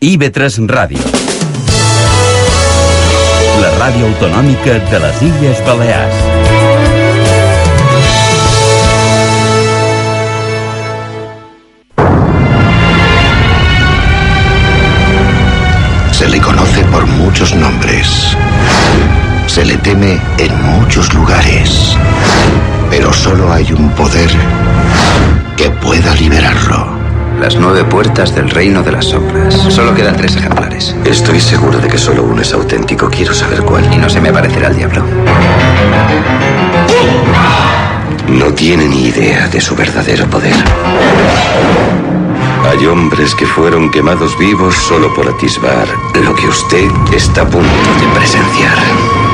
IB3 Ràdio. La ràdio autonòmica de les Illes Balears. Se le conoce por muchos nombres. Se le teme en muchos lugares. Pero solo hay un poder que pueda liberarlo. Las nueve puertas del reino de las sombras. Solo quedan tres ejemplares. Estoy seguro de que solo uno es auténtico. Quiero saber cuál. Y no se me aparecerá el diablo. No tiene ni idea de su verdadero poder. Hay hombres que fueron quemados vivos solo por atisbar lo que usted está a punto de presenciar.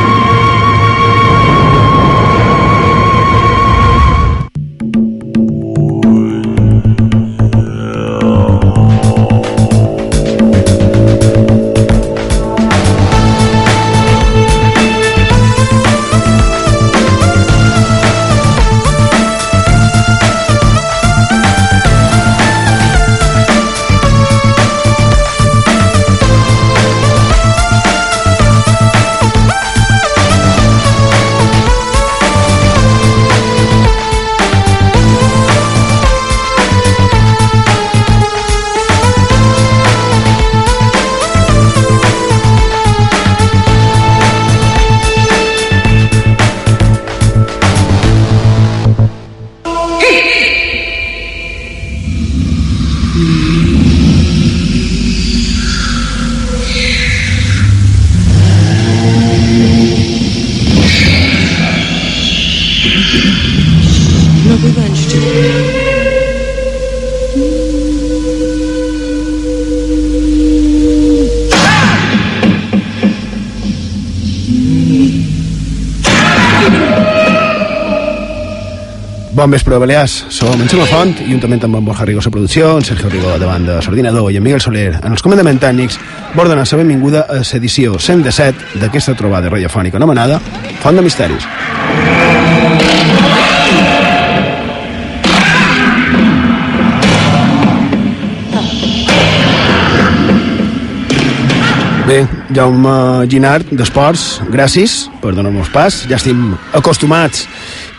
Bon vespre, Balears. Som en Xema Font, i juntament amb en Borja Rigo a la producció, en Sergio Rigo davant de l'ordinador i en Miguel Soler en els comandaments tècnics, vol donar la benvinguda a l'edició 117 d'aquesta trobada radiofònica anomenada Font de Misteris. Bé, Jaume Ginart, d'Esports, gràcies per donar-nos pas. Ja estem acostumats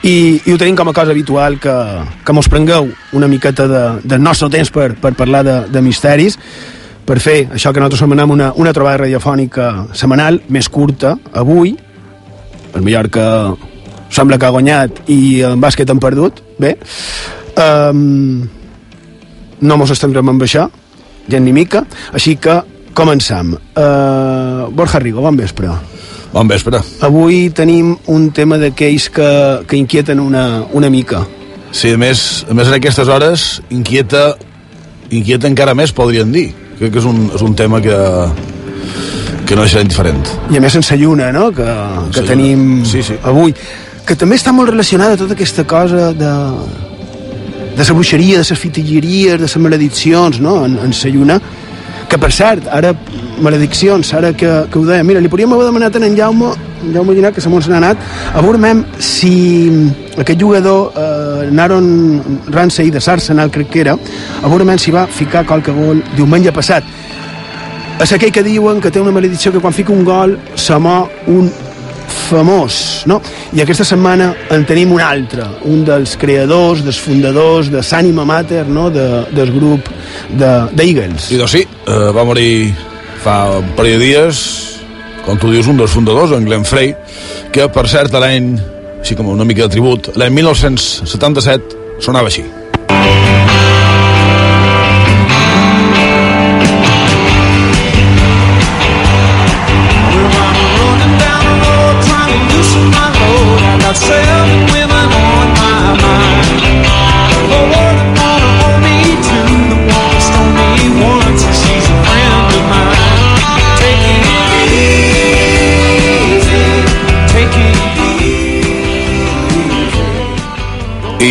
i, i ho tenim com a cosa habitual que, que mos prengueu una miqueta de, del nostre temps per, per parlar de, de misteris per fer això que nosaltres anomenem una, una trobada radiofònica setmanal més curta, avui el que sembla que ha guanyat i en bàsquet han perdut bé um, no mos estendrem amb això ja ni mica, així que començam. Uh, Borja Rigo, bon vespre Bon vespre. Avui tenim un tema d'aquells que, que inquieten una, una mica. Sí, a més, a més en aquestes hores inquieta, inquieta encara més, podríem dir. Crec que és un, és un tema que, que no serà indiferent. I a més sense lluna, no?, que, que tenim Sí, sí. avui. Que també està molt relacionada tota aquesta cosa de de la bruixeria, de les fitilleries, de les malediccions, no?, en, en la lluna. Que, per cert, ara, malediccions, ara que, que ho deia, mira, li podríem haver demanat a en Jaume, en Jaume Llinar, que se n'ha anat, a veure si aquest jugador, eh, Naron Ramsey, de l'Arsenal, crec que era, a veure si va ficar qualque gol diumenge passat. És aquell que diuen que té una maledicció que quan fica un gol se mor un famós, no? I aquesta setmana en tenim un altre, un dels creadors, dels fundadors, de l'ànima mater, no?, de, del grup de, de. I doncs sí, eh, va morir fa un parell de dies, com tu dius, un dels fundadors, en Glenn Frey, que, per cert, l'any, així com una mica de tribut, l'any 1977 sonava així.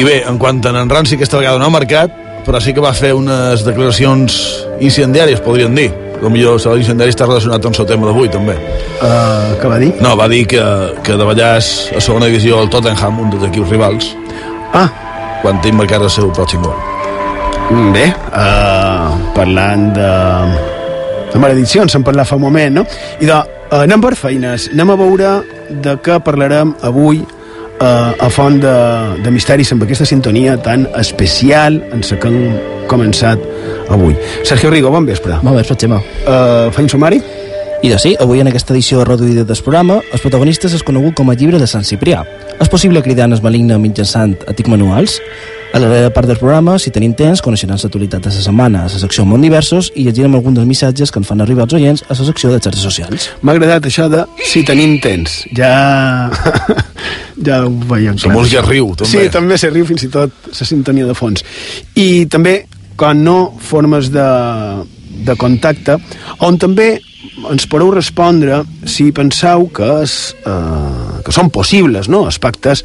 Bé, en quant a en Ranci, aquesta vegada no ha marcat, però sí que va fer unes declaracions incendiàries, podríem dir. Com millor, la incendiària està relacionat amb el tema d'avui, també. Uh, què va dir? No, va dir que, que davallàs a segona divisió el Tottenham, un dels equips rivals, Ah, quan tinc marcat el seu pròxim gol. bé, uh, parlant de de malediccions, se'n parlat fa un moment, no? I de, eh, anem per feines, anem a veure de què parlarem avui eh, a Font de, de Misteris amb aquesta sintonia tan especial en la que hem començat avui. Sergio Rigo, bon vespre. Bon vespre, Xema. Uh, Feim sumari? I de sí, avui en aquesta edició reduïda del programa, els protagonistes és conegut com a llibre de Sant Ciprià. És possible cridar el maligne mitjançant àtic manuals? A la darrera part del programa, si tenim temps, coneixeran l'actualitat de la setmana a la secció Món Diversos i llegirem alguns dels missatges que ens fan arribar els oients a la secció de xarxes socials. M'ha agradat això de si tenim temps. Ja... ja ho veiem La música riu, també. Sí, també se riu fins i tot la sintonia de fons. I també, quan no, formes de, de contacte, on també ens podeu respondre si penseu que, és, eh, que són possibles no? els pactes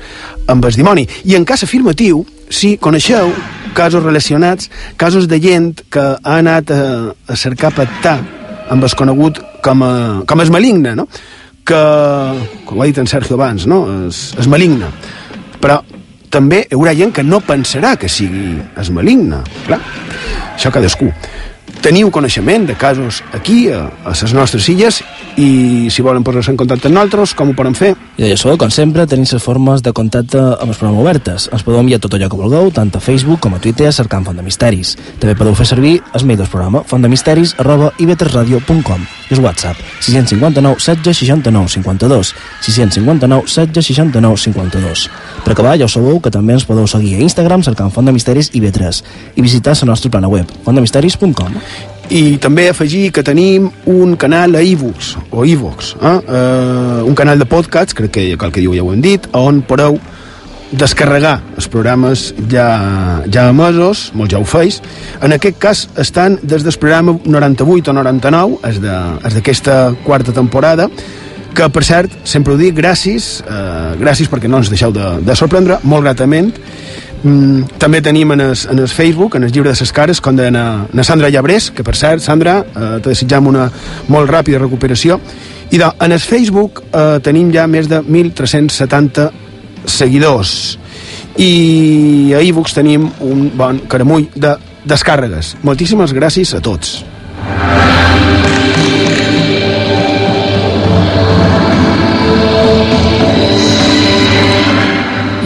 amb el dimoni. I en cas afirmatiu, si coneixeu casos relacionats, casos de gent que ha anat a, a cercar pactar amb el conegut com a, com és maligne, no? que, com ha dit en Sergio abans, no? és, és maligne. Però també hi haurà gent que no pensarà que sigui es maligne. Clar, això cadascú. Teniu coneixement de casos aquí, a, a les nostres illes, i si volen posar-se en contacte amb nosaltres, com ho poden fer? I d'això, com sempre, tenim les formes de contacte amb el programa obertes. Ens podeu enviar tot allò que vulgueu, tant a Facebook com a Twitter, cercant Font de Misteris. També podeu fer servir el mail del programa, fontdemisteris arroba ivetresradio.com i el WhatsApp, 659 16 69 52, 659 16 69 52. Per acabar, ja ho sabeu que també ens podeu seguir a Instagram cercant Font de Misteris i Vetres i visitar la nostra plana web, fontdemisteris.com. I també afegir que tenim un canal a iVoox, o iVox, eh? uh, un canal de podcast, crec que cal que diu ja ho hem dit, on podeu descarregar els programes ja, ja emesos, molts ja ho feis. En aquest cas estan des del programa 98 o 99, és d'aquesta quarta temporada, que per cert, sempre ho dic, gràcies, eh, gràcies perquè no ens deixeu de, de sorprendre, molt gratament. Mm, també tenim en el, en el Facebook, en el llibre de ses cares, com de na, na Sandra Llabrés, que per cert, Sandra, eh, te desitjam una molt ràpida recuperació. I de, en el Facebook eh, tenim ja més de 1.370 seguidors. I a iVoox tenim un bon caramull de descàrregues. Moltíssimes gràcies a tots.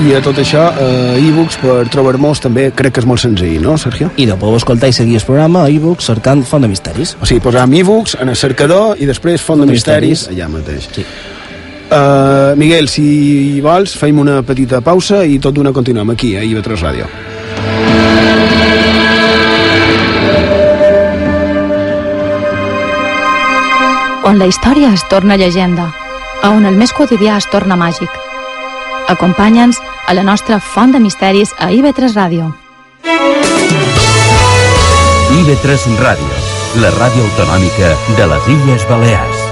I a tot això, a iVoox, per trobar-nos també crec que és molt senzill, no, Sergio? I de podeu escoltar i seguir el programa a iVoox cercant Font de Misteris. O sigui, posam iVoox en el cercador i després Font de Font de Misteris, Misteris. allà mateix. Sí. Uh, Miguel, si vols, feim una petita pausa i tot d'una continuem aquí, a IB3 Ràdio. on la història es torna llegenda, a on el més quotidià es torna màgic. Acompanya'ns a la nostra font de misteris a IB3 Ràdio. IB3 Ràdio, la ràdio autonòmica de les Illes Balears.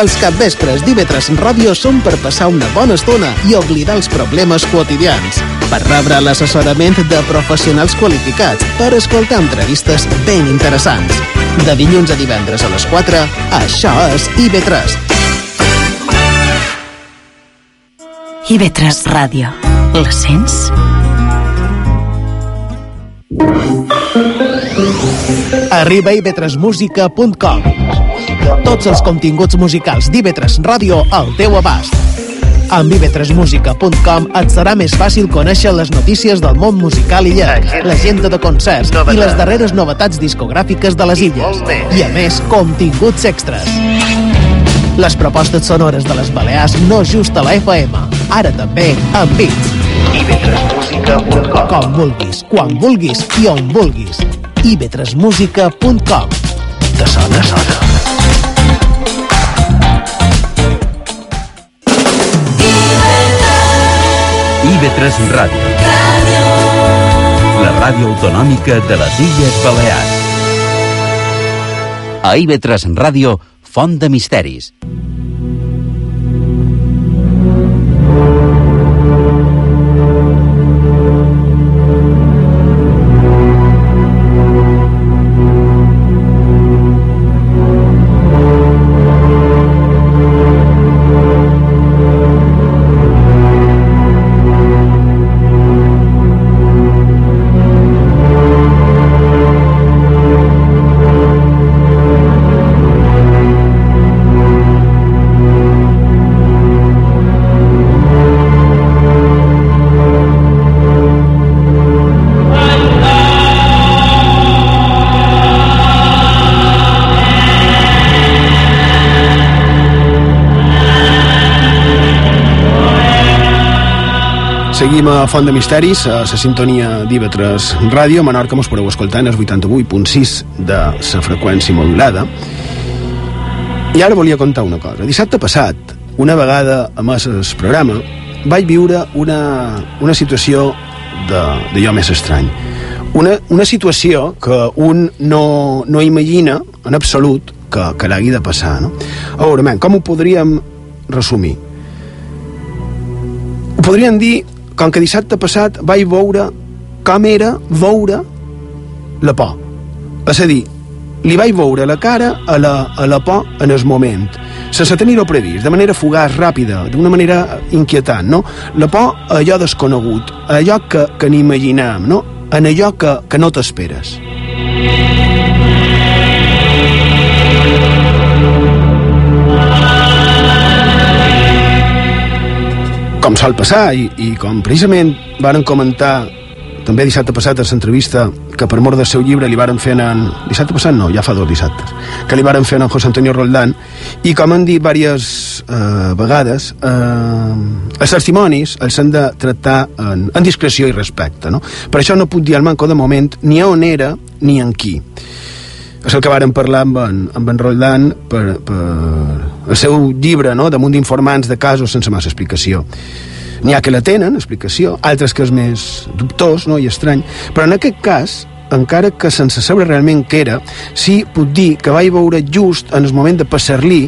Els capvespres d'IV3 Ràdio són per passar una bona estona i oblidar els problemes quotidians, per rebre l'assessorament de professionals qualificats, per escoltar entrevistes ben interessants. De dilluns a divendres a les 4, això és IB3. IB3 Ràdio. La sents? Arriba a ib3musica.com Tots els continguts musicals d'IV3 Ràdio al teu abast. Amb ib3musica.com et serà més fàcil conèixer les notícies del món musical illenc, l'agenda de concerts i les darreres novetats discogràfiques de les illes. I a més, continguts extras. Les propostes sonores de les Balears no just a la FM, ara també amb Beats. Com vulguis, quan vulguis i on vulguis. ib3musica.com Te sona, sona. IB3 Ràdio. La ràdio autonòmica de les Illes Balears. A IB3 Ràdio, Font de Misteris. Seguim a Font de Misteris, a la sintonia d'IV3 Ràdio. A Menorca mos podeu escoltar en el 88.6 de la freqüència modulada. I ara volia contar una cosa. Dissabte passat, una vegada a més el programa, vaig viure una, una situació d'allò més estrany. Una, una situació que un no, no imagina en absolut que, que l'hagi de passar. No? A veure, man, com ho podríem resumir? Ho podríem dir com que dissabte passat vaig veure com era veure la por. És a dir, li vaig veure la cara a la, a la por en el moment, sense tenir-ho previst, de manera fugaç, ràpida, d'una manera inquietant, no? La por a allò desconegut, a allò que, que n'imaginem, no? En allò que, que no t'esperes. Com sol passar i, i com precisament varen comentar també dissabte passat a l'entrevista que per mort del seu llibre li varen fer en... Dissabte passat no, ja fa dos dissabtes. Que li varen fer en José Antonio Roldán i com han dit diverses eh, vegades eh, els testimonis els han de tractar en, en discreció i respecte. No? Per això no puc dir al manco de moment ni on era ni en qui. És el que varen parlar amb en, amb en Roldán per, per el seu llibre no? damunt d'informants de casos sense massa explicació N'hi ha que la tenen, explicació, altres que és més dubtós no? i estrany, però en aquest cas, encara que sense saber realment què era, sí puc dir que vaig veure just en el moment de passar-li,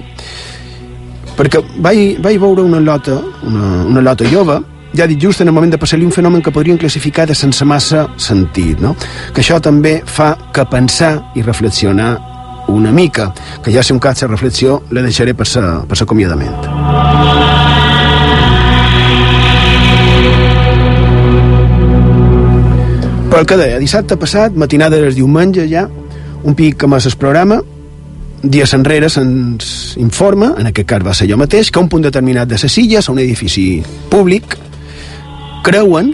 perquè vaig, vaig veure una lota, una, una lota jove, ja dit just en el moment de passar-li un fenomen que podríem classificar de sense massa sentit, no? que això també fa que pensar i reflexionar una mica, que ja si un cas de reflexió la deixaré per sa, per sa acomiadament. Però el que deia, dissabte passat, matinada del diumenge ja, un pic amb el programa, dies enrere se'ns informa, en aquest cas va ser jo mateix, que un punt determinat de les illes, un edifici públic, creuen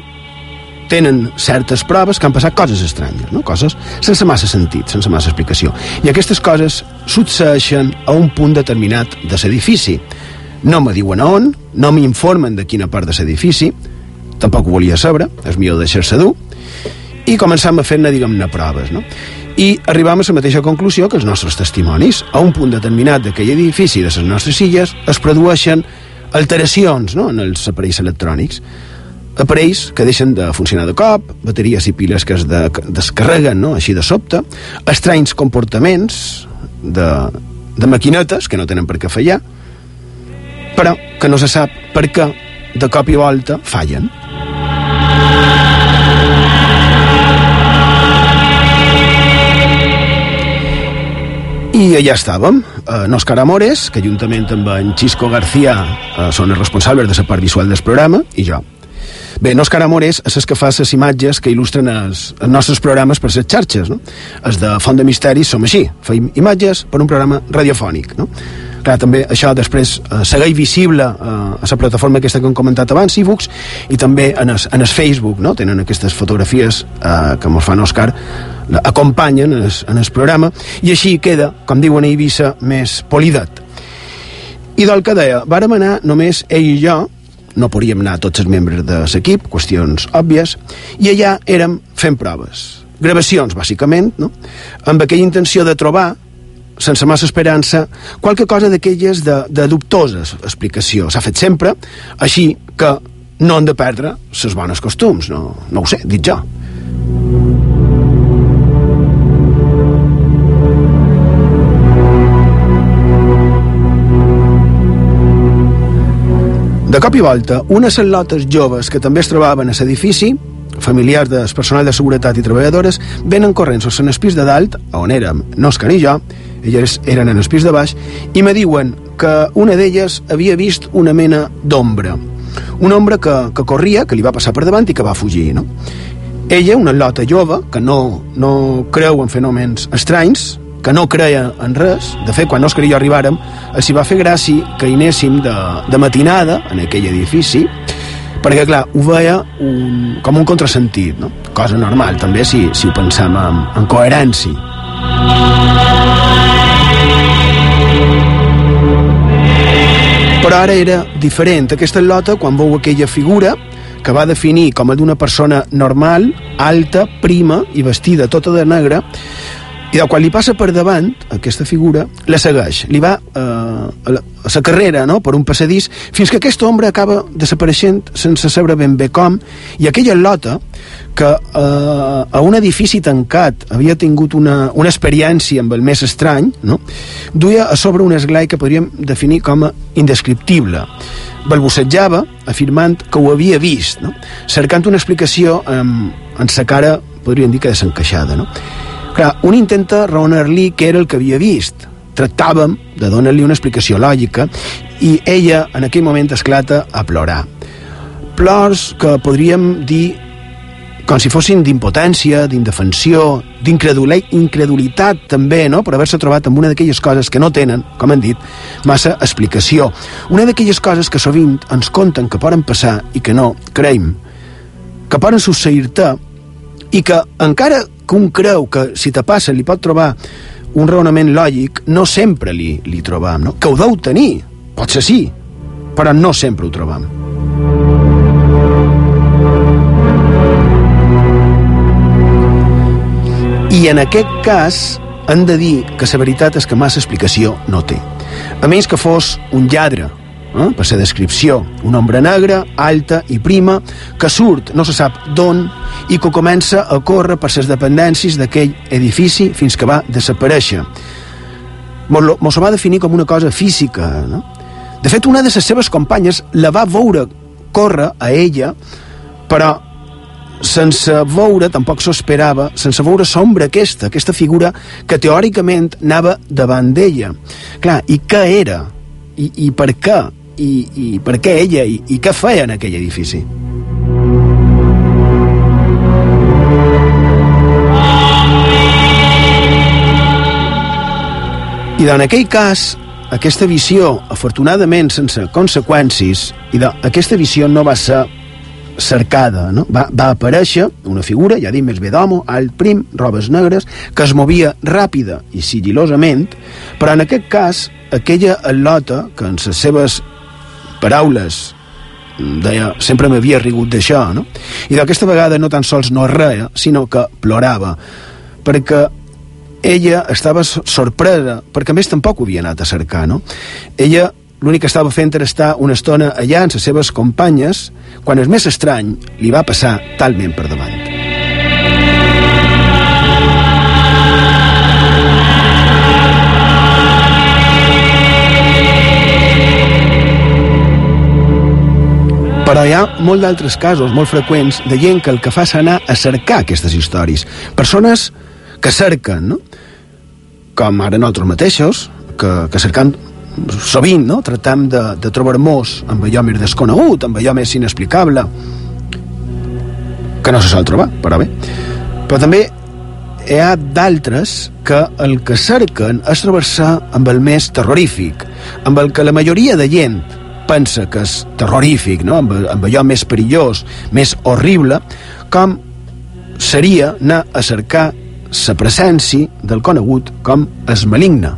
tenen certes proves que han passat coses estranyes, no? coses sense massa sentit, sense massa explicació. I aquestes coses succeeixen a un punt determinat de l'edifici. No me diuen on, no m'informen de quina part de l'edifici, tampoc ho volia saber, és millor deixar-se dur, i començam a fer-ne, diguem-ne, proves, no? I arribam a la mateixa conclusió que els nostres testimonis. A un punt determinat d'aquell edifici de les nostres illes es produeixen alteracions no? en els aparells electrònics aparells que deixen de funcionar de cop, bateries i piles que es de, descarreguen no? així de sobte, estranys comportaments de, de maquinetes que no tenen per què fallar, però que no se sap per què de cop i volta fallen. I allà estàvem, eh, Òscar Amores, que juntament amb en Xisco García eh, són els responsables de la part visual del programa, i jo. Bé, Òscar Amores és el que fa les imatges que il·lustren els, els nostres programes per les xarxes, no? Els de Font de Misteris som així, feim imatges per un programa radiofònic, no? Clar, també això després eh, segueix visible eh, a la plataforma aquesta que hem comentat abans, ebooks, i també en el, en el Facebook, no? Tenen aquestes fotografies eh, que ens fan Òscar acompanyen en el, en el programa i així queda, com diuen a Eivissa, més polidat. I del que deia, vàrem anar només ell i jo, no podíem anar tots els membres de l'equip, qüestions òbvies, i allà érem fent proves. Gravacions, bàsicament, no? amb aquella intenció de trobar sense massa esperança, qualque cosa d'aquelles de, de dubtosa explicació. S'ha fet sempre, així que no han de perdre els bones costums, no, no ho sé, dit jo. De cop i volta, unes lotes joves que també es trobaven a l'edifici, familiars del personal de seguretat i treballadores, venen corrents en el pis de dalt, on érem Òscar i jo, elles eren en el pis de baix, i me diuen que una d'elles havia vist una mena d'ombra. Una ombra que, que corria, que li va passar per davant i que va fugir, no? Ella, una lota jove, que no, no creu en fenòmens estranys, que no creia en res. De fet, quan Òscar i jo arribàrem, els va fer gràcia que hi anéssim de, de matinada en aquell edifici, perquè, clar, ho veia un, com un contrasentit, no? cosa normal, també, si, si ho pensam en, en coherència. Però ara era diferent. Aquesta lota, quan veu aquella figura, que va definir com a d'una persona normal, alta, prima i vestida tota de negre, i quan li passa per davant aquesta figura, la segueix li va eh, a, la, a la carrera no? per un passadís, fins que aquesta ombra acaba desapareixent sense saber ben bé com i aquella lota que eh, a un edifici tancat havia tingut una, una experiència amb el més estrany no? duia a sobre un esglai que podríem definir com a indescriptible balbucejava afirmant que ho havia vist no? cercant una explicació amb, en sa cara podríem dir que desencaixada no? Clar, un intenta raonar-li què era el que havia vist. Tractàvem de donar-li una explicació lògica i ella en aquell moment esclata a plorar. Plors que podríem dir com si fossin d'impotència, d'indefensió, d'incredulitat també, no?, per haver-se trobat amb una d'aquelles coses que no tenen, com han dit, massa explicació. Una d'aquelles coses que sovint ens conten que poden passar i que no, creiem, que poden succeir-te i que encara que un creu que si te passa li pot trobar un raonament lògic, no sempre li, li trobam, no? Que ho deu tenir, pot ser sí, però no sempre ho trobam. I en aquest cas han de dir que la veritat és que massa explicació no té. A menys que fos un lladre, eh? per la descripció, una ombra negra, alta i prima, que surt no se sap d'on i que comença a córrer per les dependències d'aquell edifici fins que va desaparèixer. Mos ho va definir com una cosa física. No? De fet, una de les seves companyes la va veure córrer a ella, però sense veure, tampoc s'ho esperava, sense veure sombra aquesta, aquesta figura que teòricament anava davant d'ella. Clar, i què era? I, i per què? I, i per què ella? I, i què feia en aquell edifici? I en aquell cas, aquesta visió, afortunadament sense conseqüències, i aquesta visió no va ser cercada, no? va, va aparèixer una figura, ja dic més bé d'homo, alt prim, robes negres, que es movia ràpida i sigilosament, però en aquest cas, aquella al·lota, que en les seves paraules deia, sempre m'havia rigut d'això, no? I d'aquesta vegada no tan sols no reia, sinó que plorava, perquè ella estava sorpresa, perquè a més tampoc ho havia anat a cercar, no? Ella l'únic que estava fent era estar una estona allà amb les seves companyes, quan el més estrany li va passar talment per davant. Però hi ha molt d'altres casos, molt freqüents, de gent que el que fa és anar a cercar aquestes històries. Persones que cerquen, no? com ara nosaltres mateixos, que, que cercant sovint, no? tractem de, de trobar-nos amb allò més desconegut, amb allò més inexplicable, que no se sol trobar, però bé. Però també hi ha d'altres que el que cerquen és trobar-se amb el més terrorífic, amb el que la majoria de gent pensa que és terrorífic, no? amb, amb allò més perillós, més horrible, com seria anar a cercar la presència del conegut com es maligne.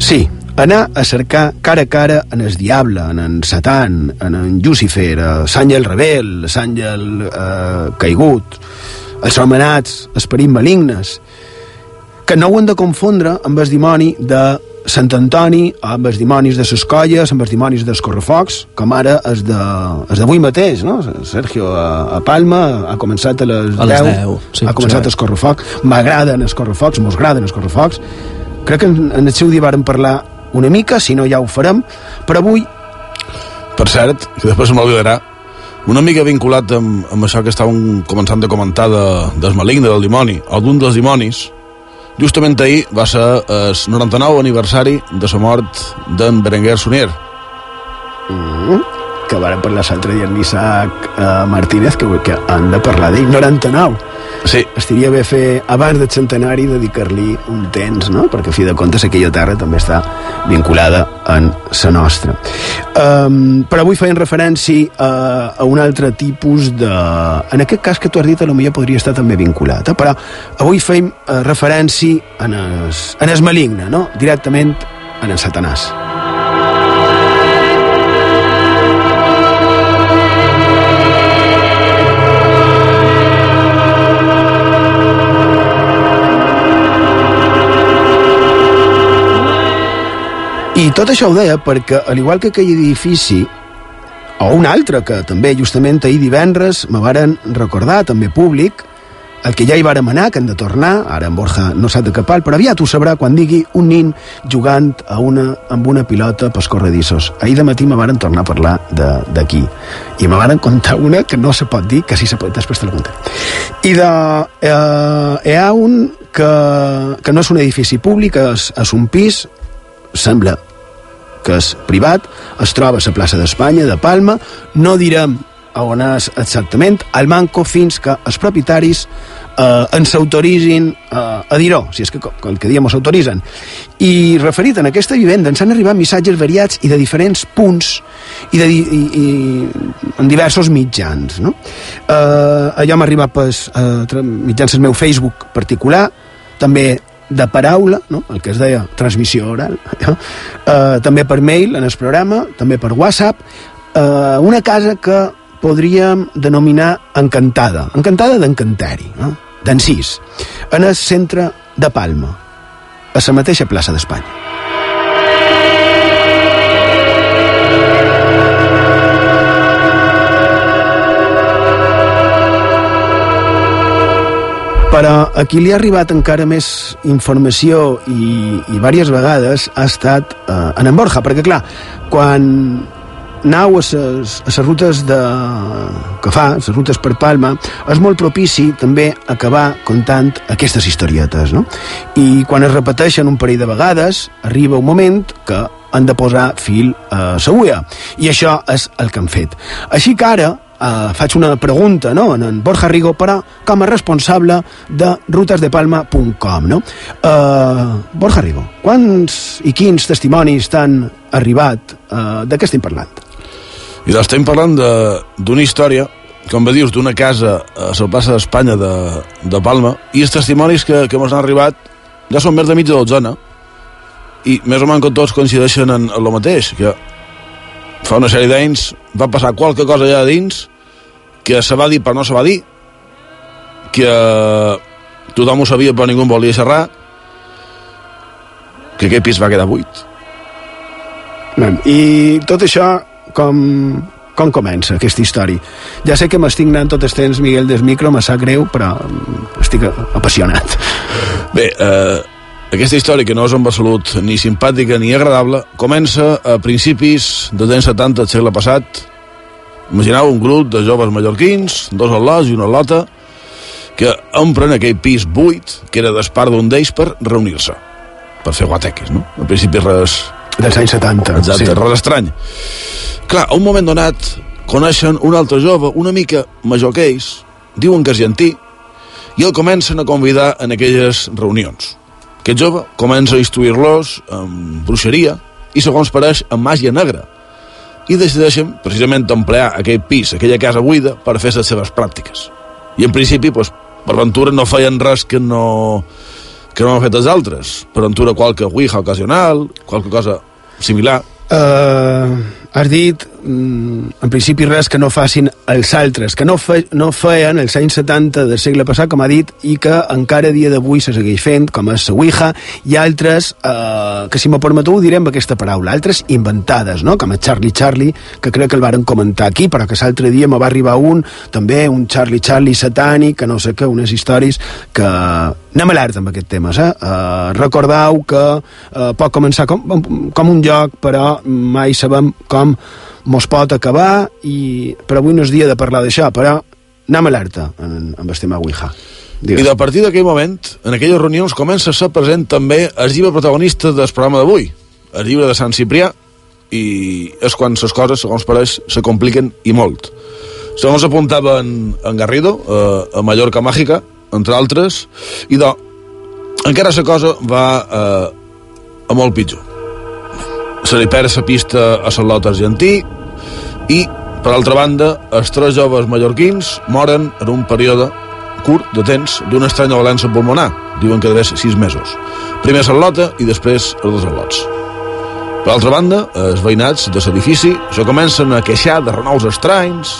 Sí, anar a cercar cara a cara en el diable, en en Satan, en en Llucifer, a l'àngel rebel, l'àngel eh, caigut, els homenats, esperits malignes, que no ho hem de confondre amb el dimoni de Sant Antoni, amb els dimonis de les colles, amb els dimonis dels correfocs, com ara és de, és d'avui mateix, no? Sergio a, a Palma ha començat a les, a les 10, 10 sí, ha començat sí. el correfoc, m'agraden els correfocs, mos agraden els correfocs, crec que en, en el seu dia vàrem parlar una mica, si no ja ho farem, però avui... Per cert, que després m'oblidarà, una mica vinculat amb, amb això que estàvem començant de comentar de, del maligne, del dimoni, algun dels dimonis, justament ahir va ser el 99 aniversari de la mort d'en Berenguer Sunier. Mm, que vàrem parlar l'altre dia amb l'Isaac eh, Martínez, que, que han de parlar d'ell, 99. Sí. Estaria bé fer, abans del centenari, dedicar-li un temps, no? Perquè, a fi de comptes, aquella terra també està vinculada en la nostra. Um, però avui feien referència a, a un altre tipus de... En aquest cas que tu has dit, millor podria estar també vinculat, eh? però avui feim uh, referència en es, en es maligne, no? Directament en el Satanàs. Tot això ho deia perquè, al igual que aquell edifici, o un altre que també justament ahir divendres me varen recordar, també públic, el que ja hi vàrem anar, que hem de tornar, ara en Borja no sap de cap pal, però aviat ho sabrà quan digui un nin jugant a una, amb una pilota pels corredissos. Ahir de matí me varen tornar a parlar d'aquí. I me varen contar una que no se pot dir, que sí se pot, després te la contaré. I de, eh, hi ha un que, que no és un edifici públic, és, és un pis, sembla que és privat, es troba a la plaça d'Espanya, de Palma, no direm on és exactament, al manco fins que els propietaris eh, ens autoritzin eh, a dir-ho, si és que el que diem s'autoritzen. I referit a aquesta vivenda ens han arribat missatges variats i de diferents punts i, de, i, i en diversos mitjans. No? Eh, allò m'ha arribat pues, eh, mitjans el meu Facebook particular, també de paraula, no? el que es deia transmissió oral, no? eh, també per mail en el programa, també per WhatsApp, eh, una casa que podríem denominar encantada, encantada d'encantari, no? d'encís, en el centre de Palma, a la mateixa plaça d'Espanya. Però a qui li ha arribat encara més informació i, i diverses vegades ha estat eh, en en Borja, perquè clar, quan nau a les rutes de, que fa, les rutes per Palma, és molt propici també acabar contant aquestes historietes, no? I quan es repeteixen un parell de vegades, arriba un moment que han de posar fil a la I això és el que han fet. Així que ara, eh, faig una pregunta no? en, en Borja Rigo però com a responsable de rutesdepalma.com no? eh, Borja Rigo quants i quins testimonis t'han arribat eh, de què estem parlant? I estem parlant d'una història com va dius, d'una casa a la plaça d'Espanya de, de Palma i els testimonis que, que ens han arribat ja són més de mitja dotzena i més o menys tots coincideixen en, en el mateix que fa una sèrie d'anys va passar qualque cosa allà dins que se va dir però no se va dir que tothom ho sabia però ningú volia xerrar que aquest pis va quedar buit i tot això com, com comença aquesta història? Ja sé que m'estic anant tot el temps, Miguel, des micro, me sap greu, però estic apassionat. Bé, eh, aquesta història, que no és en absolut ni simpàtica ni agradable, comença a principis dels anys 70 del segle passat. Imagineu un grup de joves mallorquins, dos al·lots i una lota, que empren aquell pis buit, que era d'espart d'un d'ells per reunir-se, per fer guateques, no? A principi res... Dels anys 70. Exacte, sí. res estrany. Clar, a un moment donat coneixen un altre jove, una mica major que ells, diuen que és gentí, i el comencen a convidar en aquelles reunions. Aquest jove comença a instruir-los en bruixeria i, segons pareix, en màgia negra. I decideixen, precisament, emplear aquell pis, aquella casa buida, per fer les seves pràctiques. I, en principi, doncs, per ventura no feien res que no, que no han fet els altres. Per ventura, qualque ouija ocasional, qualque cosa similar. Uh, has dit, en principi, res que no facin els altres, que no, fe, no feien els anys 70 del segle passat, com ha dit, i que encara dia d'avui se segueix fent, com és la Ouija, i altres, uh, que si m'ho permeteu direm aquesta paraula, altres inventades, no? com el Charlie Charlie, que crec que el varen comentar aquí, però que l'altre dia me va arribar un, també un Charlie Charlie satànic, que no sé què, unes històries que anem alerta amb aquest temes, eh? Uh, recordeu que uh, pot començar com, com un joc, però mai sabem com mos pot acabar, i per avui no és dia de parlar d'això, però anem alerta amb el tema Ouija. Digues. I a partir d'aquell moment, en aquelles reunions, comença a ser present també el llibre protagonista del programa d'avui, el llibre de Sant Ciprià, i és quan les coses, segons pareix, se compliquen i molt. Segons apuntava en, en Garrido, eh, a Mallorca Màgica, entre altres, i de, encara la cosa va eh, a molt pitjor. Se li perd la pista a Salot argentí i, per altra banda, els tres joves mallorquins moren en un període curt de temps d'una estranya valència pulmonar. Diuen que devés sis mesos. Primer Salota i després els dos al·lots. Per altra banda, els veïnats de l'edifici se comencen a queixar de renaus estranys,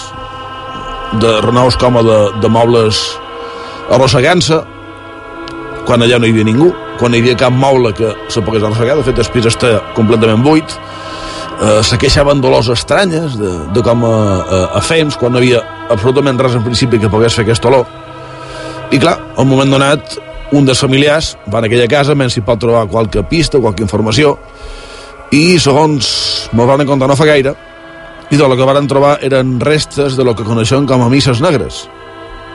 de renaus com a de, de mobles arrossegant-se, quan allà no hi havia ningú, quan hi havia cap moble que se pogués arrossegar, de fet pis està completament buit, eh, se queixaven dolors estranyes, de, de com a, a, a fems, quan no havia absolutament res en principi que pogués fer aquest olor. I clar, al moment donat, un dels familiars va a aquella casa, menys si pot trobar qualque pista, qualque informació, i segons me'l van contar no fa gaire, i tot el que van trobar eren restes de lo que coneixem com a misses negres.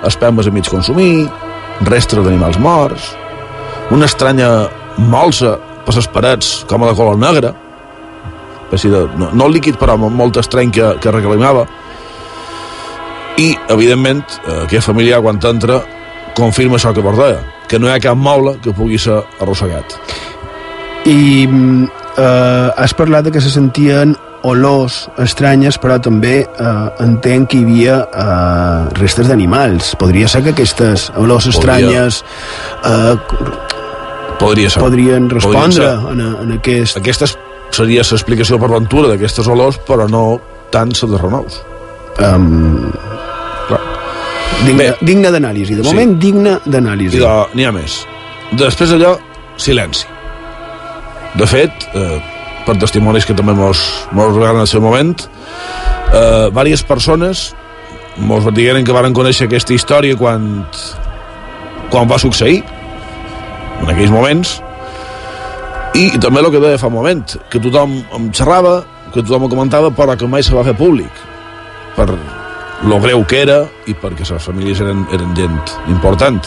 Espelmes a mig consumir, restes d'animals morts, una estranya molsa per les parets com a de color negre, de, no, no líquid però molt estrany que, que reclamava, i, evidentment, aquest familiar, quan entra, confirma això que bordeia, que no hi ha cap moble que pugui ser arrossegat. I eh, has parlat de que se sentien olors estranyes, però també eh, entenc que hi havia eh, restes d'animals. Podria ser que aquestes olors estranyes eh, podria ser. podrien respondre ser. en, en aquest... Aquesta seria l'explicació per ventura d'aquestes olors, però no tant la de renaus. Um, Digne, digne d'anàlisi. De moment, sí. digne d'anàlisi. N'hi ha més. Després d'allò, silenci. De fet, eh, per testimonis que també mos, mos en el seu moment, eh, diverses persones mos digueren que varen conèixer aquesta història quan, quan va succeir, en aquells moments, i, i també el que deia fa un moment, que tothom em xerrava, que tothom ho comentava, però que mai se va fer públic, per, lo greu que era i perquè les famílies eren, eren gent important.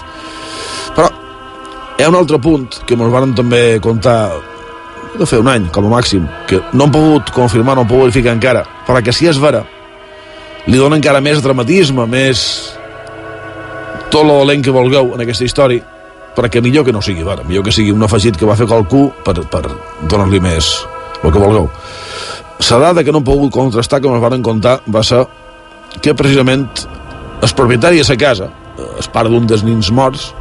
Però hi ha un altre punt que ens van també contar de fer un any, com a màxim, que no han pogut confirmar, no han pogut verificar encara, però que si és vera, li dona encara més dramatisme, més tot lo dolent que vulgueu en aquesta història, perquè millor que no sigui vera, millor que sigui un afegit que va fer qualcú per, per donar-li més el que vulgueu. La dada que no han pogut contrastar, que ens van contar, va ser que precisament el propietari de la casa, el pare d'un dels nins morts,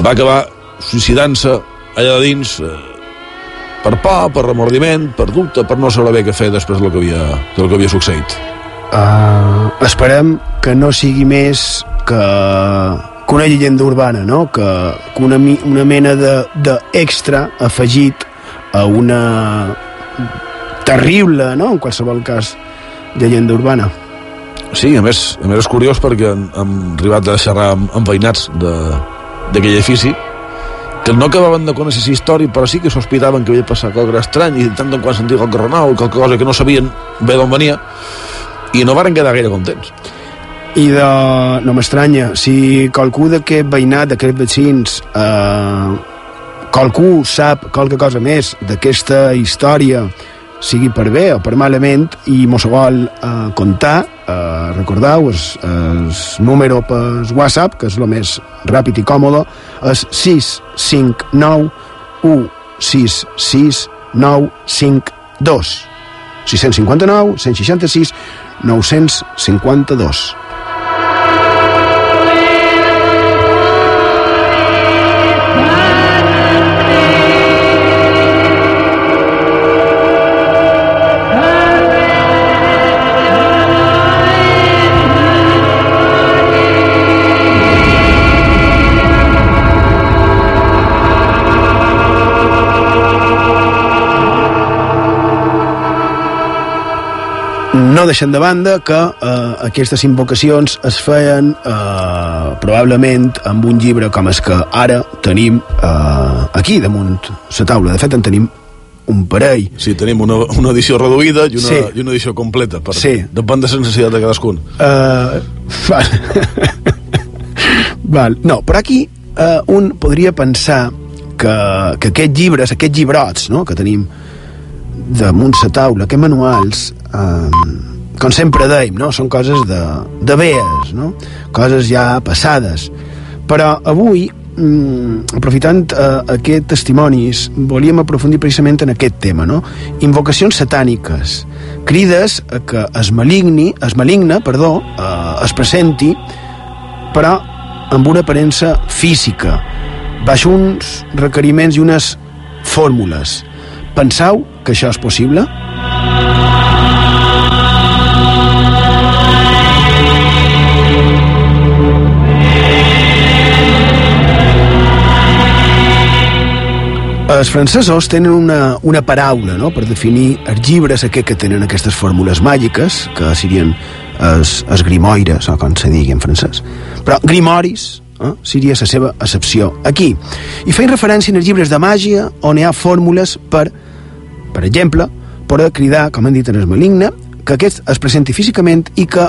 va acabar suïcidant-se allà dins eh, per por, per remordiment, per dubte, per no saber bé què fer després del que havia, del que havia succeït. Uh, esperem que no sigui més que, que una llegenda urbana, no? que, que una, una mena d'extra afegit a una terrible, no? en qualsevol cas, llegenda urbana. Sí, a més, a més és curiós perquè hem, hem arribat a xerrar amb, amb veïnats d'aquell edifici que no acabaven de conèixer aquesta història però sí que sospitaven que havia passat qualque estrany i tant en quan sentia qualque renau qualque cosa que no sabien bé d'on venia i no varen quedar gaire contents. I de... no m'estranya si qualcú d'aquest veïnat, d'aquests veïns eh, qualcú sap qualque cosa més d'aquesta història sigui per bé o per malament i mos vol eh, contar eh, recordeu el, el número per WhatsApp que és el més ràpid i còmode és 659 166 952 659 166 952 deixen de banda que eh, aquestes invocacions es feien eh, probablement amb un llibre com és que ara tenim eh, aquí damunt la taula. De fet, en tenim un parell. Sí, tenim una, una edició reduïda i una, sí. i una edició completa. Per, sí. Depèn de la necessitat de cadascun. Uh, val. val. No, però aquí uh, un podria pensar que, que aquests llibres, aquests llibrots no?, que tenim damunt la taula, aquests manuals, eh, com sempre dèiem, no? són coses de, de vees, no? coses ja passades. Però avui, mm, aprofitant eh, aquests testimonis, volíem aprofundir precisament en aquest tema, no? Invocacions satàniques, crides a que es maligni, es maligna, perdó, eh, es presenti, però amb una aparença física, baix uns requeriments i unes fórmules. Penseu que això és possible? Els francesos tenen una, una paraula no? per definir els llibres aquests que tenen aquestes fórmules màgiques, que serien els, els grimoires, o com se digui en francès. Però grimoris eh, seria la seva accepció aquí. I feien referència als llibres de màgia on hi ha fórmules per, per exemple, per cridar, com han dit en el maligne, que aquest es presenti físicament i que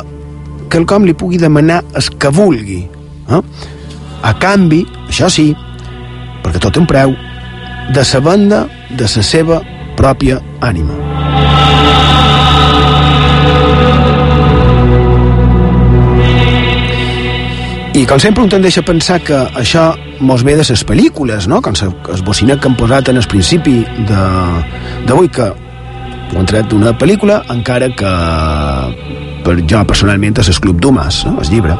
quelcom li pugui demanar el que vulgui. Eh? A canvi, això sí, perquè tot té un preu, de sa banda de la seva pròpia ànima. I com sempre un tendeix a pensar que això mos ve de les pel·lícules, no? Com el bocinet que han posat en el principi d'avui, que ho han tret d'una pel·lícula, encara que per jo personalment és el Club Dumas, no? el llibre.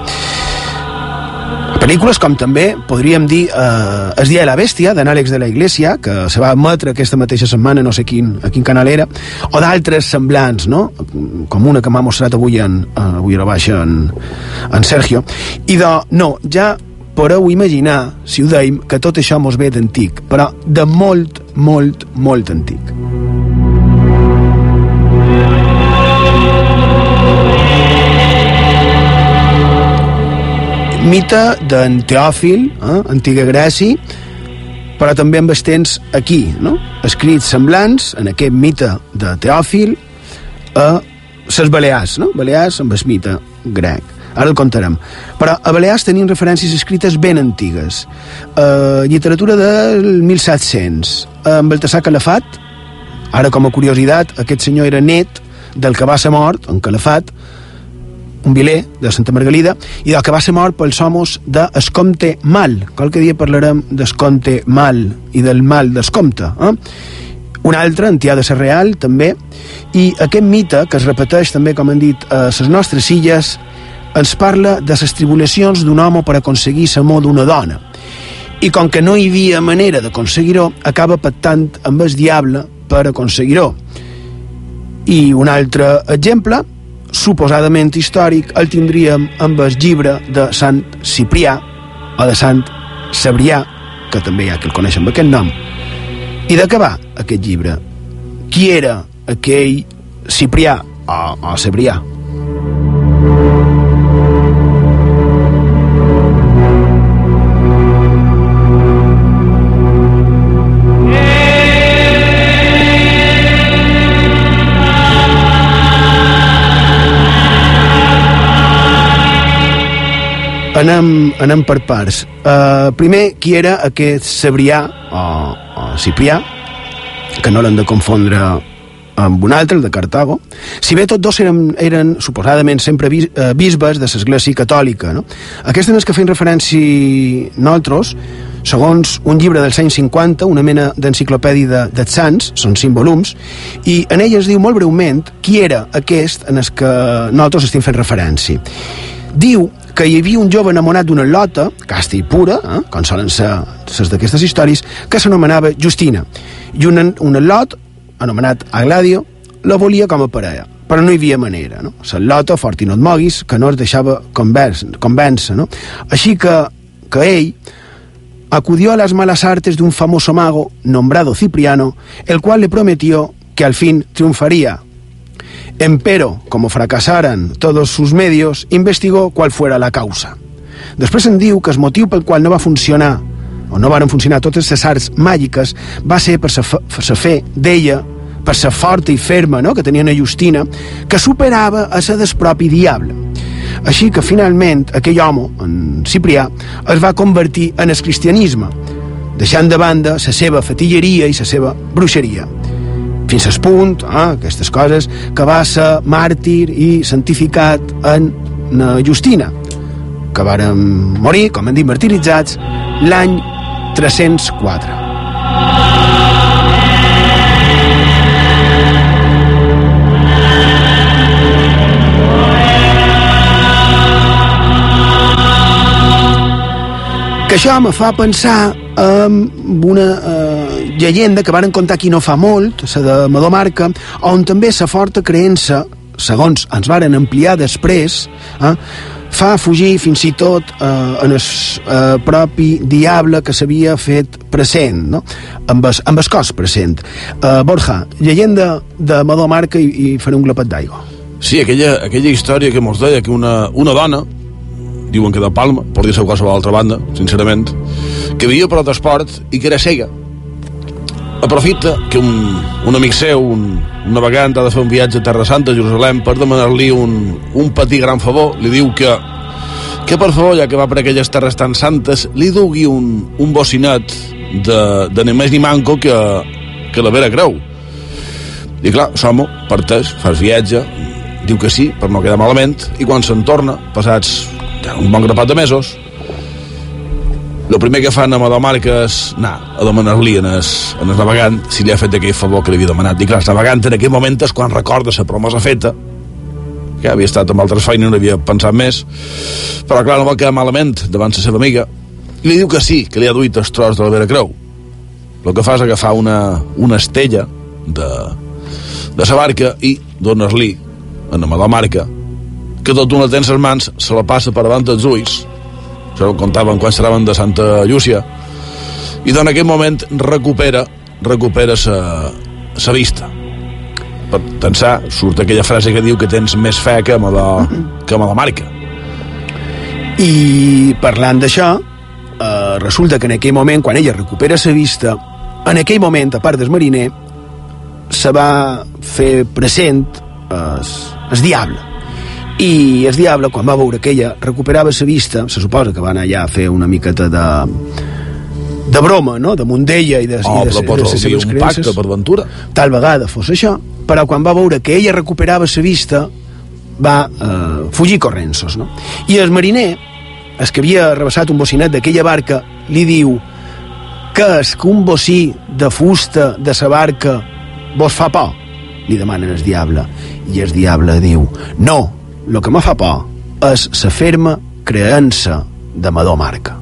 Pel·lícules com també podríem dir eh, Es dia de la bèstia, d'en Àlex de la Iglesia, que se va emetre aquesta mateixa setmana, no sé quin, a quin canal era, o d'altres semblants, no? Com una que m'ha mostrat avui, en, eh, avui a la baixa en, en Sergio. I de, no, ja podeu imaginar, si ho deim, que tot això mos ve d'antic, però de molt, molt, molt antic. Mite d'en Teòfil, eh, antiga Grècia, però també amb estens aquí, no? escrits semblants en aquest mite de Teòfil a les Balears, no? Balears amb el mite grec. Ara el contarem. Però a Balears tenim referències escrites ben antigues. Uh, literatura del 1700. Amb Baltasar Calafat, ara com a curiositat, aquest senyor era net del que va ser mort, en Calafat, un viler de Santa Margalida i del que va ser mort pels homes d'Escomte Mal. Qualque dia parlarem d'Escomte Mal i del mal d'Escomte. Eh? Un altre, Antià de Real, també, i aquest mite, que es repeteix també, com han dit, a les nostres illes, ens parla de les tribulacions d'un home per aconseguir l'amor d'una dona. I com que no hi havia manera d'aconseguir-ho, acaba pactant amb el diable per aconseguir-ho. I un altre exemple, suposadament històric el tindríem amb el llibre de Sant Ciprià o de Sant Cebrià, que també hi ha qui el coneix amb aquest nom. I de què va aquest llibre? Qui era aquell Ciprià o, o Cebrià? Anem, anem per parts. Uh, primer, qui era aquest Cebrià o, o Ciprià, que no l'han de confondre amb un altre, el de Cartago, si bé tots dos eren, eren suposadament sempre bis, eh, bisbes de l'Església Catòlica. No? Aquestes en que feien referència nosaltres, segons un llibre dels anys 50, una mena d'enciclopèdia de, de Sants, són cinc volums, i en ella es diu molt breument qui era aquest en el que nosaltres estem fent referència. Diu que hi havia un jove enamorat d'una lota, casta i pura, eh, com solen ser les d'aquestes històries, que s'anomenava Justina. I un, un lot, anomenat Agladio, la volia com a parella però no hi havia manera, no? La lota, fort i no et moguis, que no es deixava convèncer, no? Així que, que ell acudió a las malas artes de un famoso mago nombrado Cipriano, el cual le prometió que al fin triunfaría Empero, como fracasaran todos sus medios, investigó cuál fuera la causa. Després en diu que el motiu pel qual no va funcionar o no van funcionar totes les arts màgiques va ser per la fe d'ella, per la forta i ferma no?, que tenia una Justina, que superava a la del propi diable. Així que finalment aquell home, en Ciprià, es va convertir en el cristianisme, deixant de banda la seva fatilleria i la seva bruixeria fins al punt, eh, aquestes coses, que va ser màrtir i santificat en na Justina, que varen morir, com han dit, martiritzats, l'any 304. que això me fa pensar en una eh, llegenda que varen contar aquí no fa molt, la de Madomarca, on també la forta creença, segons ens varen ampliar després, eh, fa fugir fins i tot eh, en el eh, propi diable que s'havia fet present, no? amb, el, amb el cos present. Eh, Borja, llegenda de Madomarca i, i faré un glopet d'aigua. Sí, aquella, aquella història que mos deia que una, una dona, diuen que de Palma, per dir-se qualsevol altra banda, sincerament, que vivia per d'esport i que era cega. Aprofita que un, un amic seu, un, un navegant, ha de fer un viatge a Terra Santa, a Jerusalem, per demanar-li un, un petit gran favor. Li diu que, que per favor, ja que va per aquelles terres tan santes, li dugui un, un bocinet de, de ni més ni manco que, que la Vera Creu. I clar, l'home parteix, fa el viatge, diu que sí, per no quedar malament, i quan se'n torna, passats un bon grapat de mesos, el primer que fan a Madomarca és anar a demanar-li en, es, en el navegant si li ha fet aquell favor que li havia demanat. I clar, el navegant en aquell moment és quan recorda la promesa feta, que havia estat amb altres feines, no havia pensat més, però clar, no va quedar malament davant la seva amiga, i li diu que sí, que li ha duit el tros de la Vera Creu. El que fa és agafar una, una estella de, de sa barca i donar-li en la Madomarca que tot una tens les mans se la passa per davant dels ulls això ho contaven quan estaven de Santa Llúcia. I en aquest moment recupera recupera sa, sa vista. Per tensar surt aquella frase que diu que tens més fe que amb la, que amb la marca. I parlant d'això eh, resulta que en aquell moment quan ella recupera sa vista en aquell moment, a part del mariner se va fer present es, es diable i el diable quan va veure que ella recuperava sa vista se suposa que va anar allà a fer una miqueta de de broma, no? de mundella i de, oh, i de, però de, de, de, un pacte per ventura tal vegada fos això però quan va veure que ella recuperava sa vista va eh, fugir corrensos no? i el mariner el que havia rebassat un bocinet d'aquella barca li diu que és que un bocí de fusta de sa barca vos fa por? li demanen el diable i el diable diu no, el que me fa por és la ferma creença de Madó Marca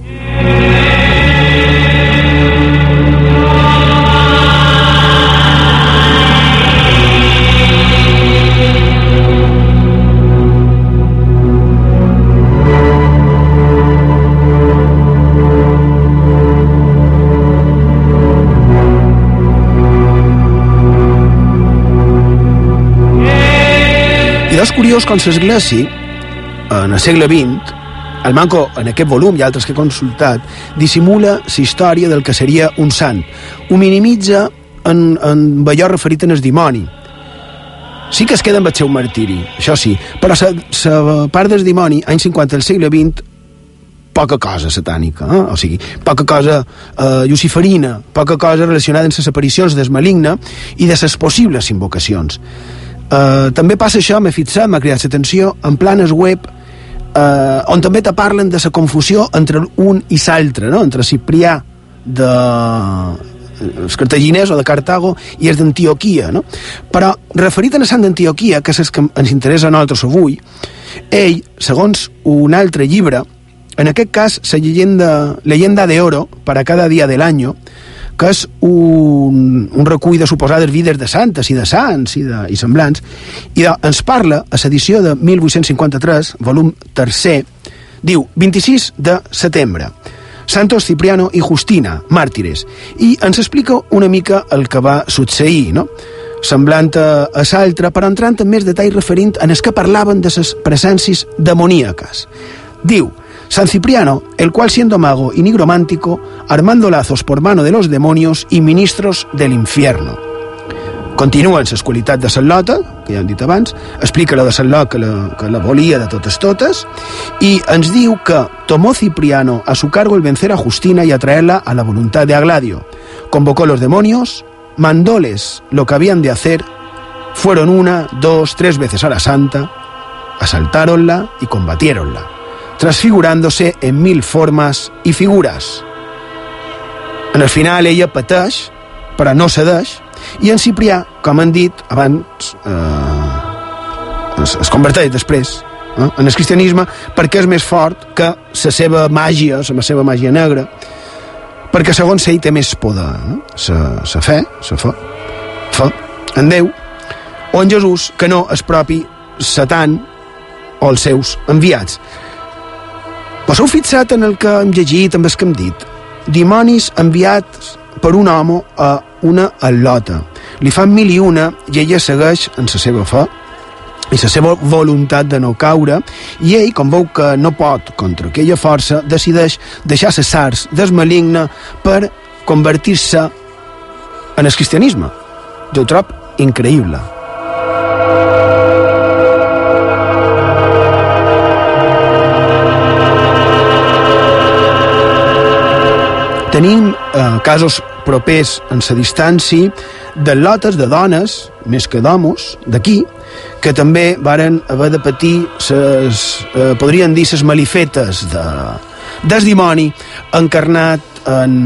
És curiós com l'Església, en el segle XX, el Manco, en aquest volum i altres que he consultat, dissimula la història del que seria un sant. Ho minimitza en, en allò referit en el dimoni. Sí que es queda amb el seu martiri, això sí, però la part del dimoni, anys 50 del segle XX, poca cosa satànica, eh? o sigui, poca cosa eh, luciferina, poca cosa relacionada amb les aparicions del maligne i de les possibles invocacions. Uh, també passa això, m'he fixat, m'ha cridat l'atenció, en planes web uh, on també te parlen de la confusió entre un i l'altre, no? entre Ciprià de els cartaginès o de Cartago i els d'Antioquia, no? Però referit a la sant d'Antioquia, que és el que ens interessa a nosaltres avui, ell, segons un altre llibre, en aquest cas, la llegenda, leyenda de oro para cada dia de l'any, que és un, un recull de suposades vides de santes i de sants i, de, i semblants, i de, ens parla, a l'edició de 1853, volum tercer, diu 26 de setembre, Santos Cipriano i Justina, màrtires, i ens explica una mica el que va succeir, no? semblant a, l'altre, però entrant en més detall referint en els que parlaven de les presències demoníaques. Diu, San Cipriano, el cual siendo mago y nigromántico, armando lazos por mano de los demonios y ministros del infierno. Continua en la qualitat de Sant Lota, que ja hem dit abans, explica la de Sant Lot que la, que la volia de totes totes, i ens diu que tomó Cipriano a su cargo el vencer a Justina y atraerla a la voluntad de Agladio. Convocó los demonios, mandóles lo que habían de hacer, fueron una, dos, tres veces a la santa, asaltáronla y combatiéronla transfigurándose en mil formas i figures. En el final ella pateix, però no cedeix, i en Ciprià, com han dit abans, eh, es, es converteix després eh, en el cristianisme perquè és més fort que la seva màgia, la seva màgia negra, perquè segons ell té més poder. Eh? Sa, sa fe, sa fe, fe en Déu, o en Jesús, que no és propi Satan o els seus enviats. Vos heu fixat en el que hem llegit, amb el que hem dit? Dimonis enviats per un home a una al·lota. Li fan mil i una i ella segueix en la seva fe i la seva voluntat de no caure i ell, com veu que no pot contra aquella força, decideix deixar les sars del maligne per convertir-se en el cristianisme. Jo ho trob increïble. Tenim eh, casos propers en la distància de lotes de dones, més que d'homes, d'aquí, que també varen haver de patir ses, eh, podrien dir ses malifetes de, des dimoni encarnat en,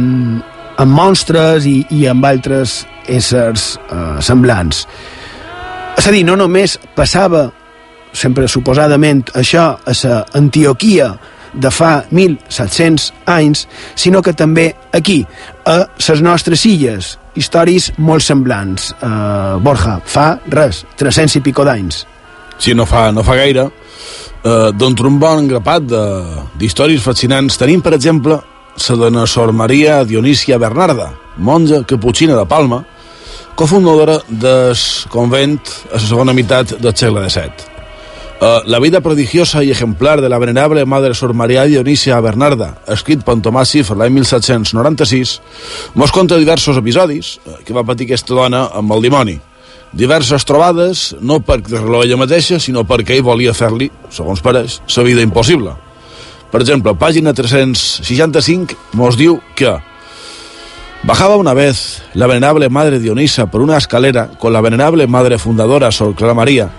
en monstres i, i amb altres éssers eh, semblants. És a dir, no només passava sempre suposadament això a la Antioquia de fa 1.700 anys, sinó que també aquí, a les nostres illes, històries molt semblants. Uh, Borja, fa res, 300 i pico d'anys. Sí, no fa, no fa gaire. Uh, D'on un bon grapat d'històries fascinants tenim, per exemple, la dona Sor Maria Dionísia Bernarda, monja caputxina de Palma, cofundadora del convent a la segona meitat del segle XVII. Uh, la vida prodigiosa i ejemplar de la venerable Madre Sor Maria Dionisia Bernarda, escrit per Tomàs Cifra l'any 1796, mos conta diversos episodis que va patir aquesta dona amb el dimoni. Diverses trobades, no per dir-lo ella mateixa, sinó perquè ell volia fer-li, segons pareix, la vida impossible. Per exemple, pàgina 365 mos diu que Bajaba una vez la venerable Madre Dionisa por una escalera con la venerable Madre Fundadora Sor Clara María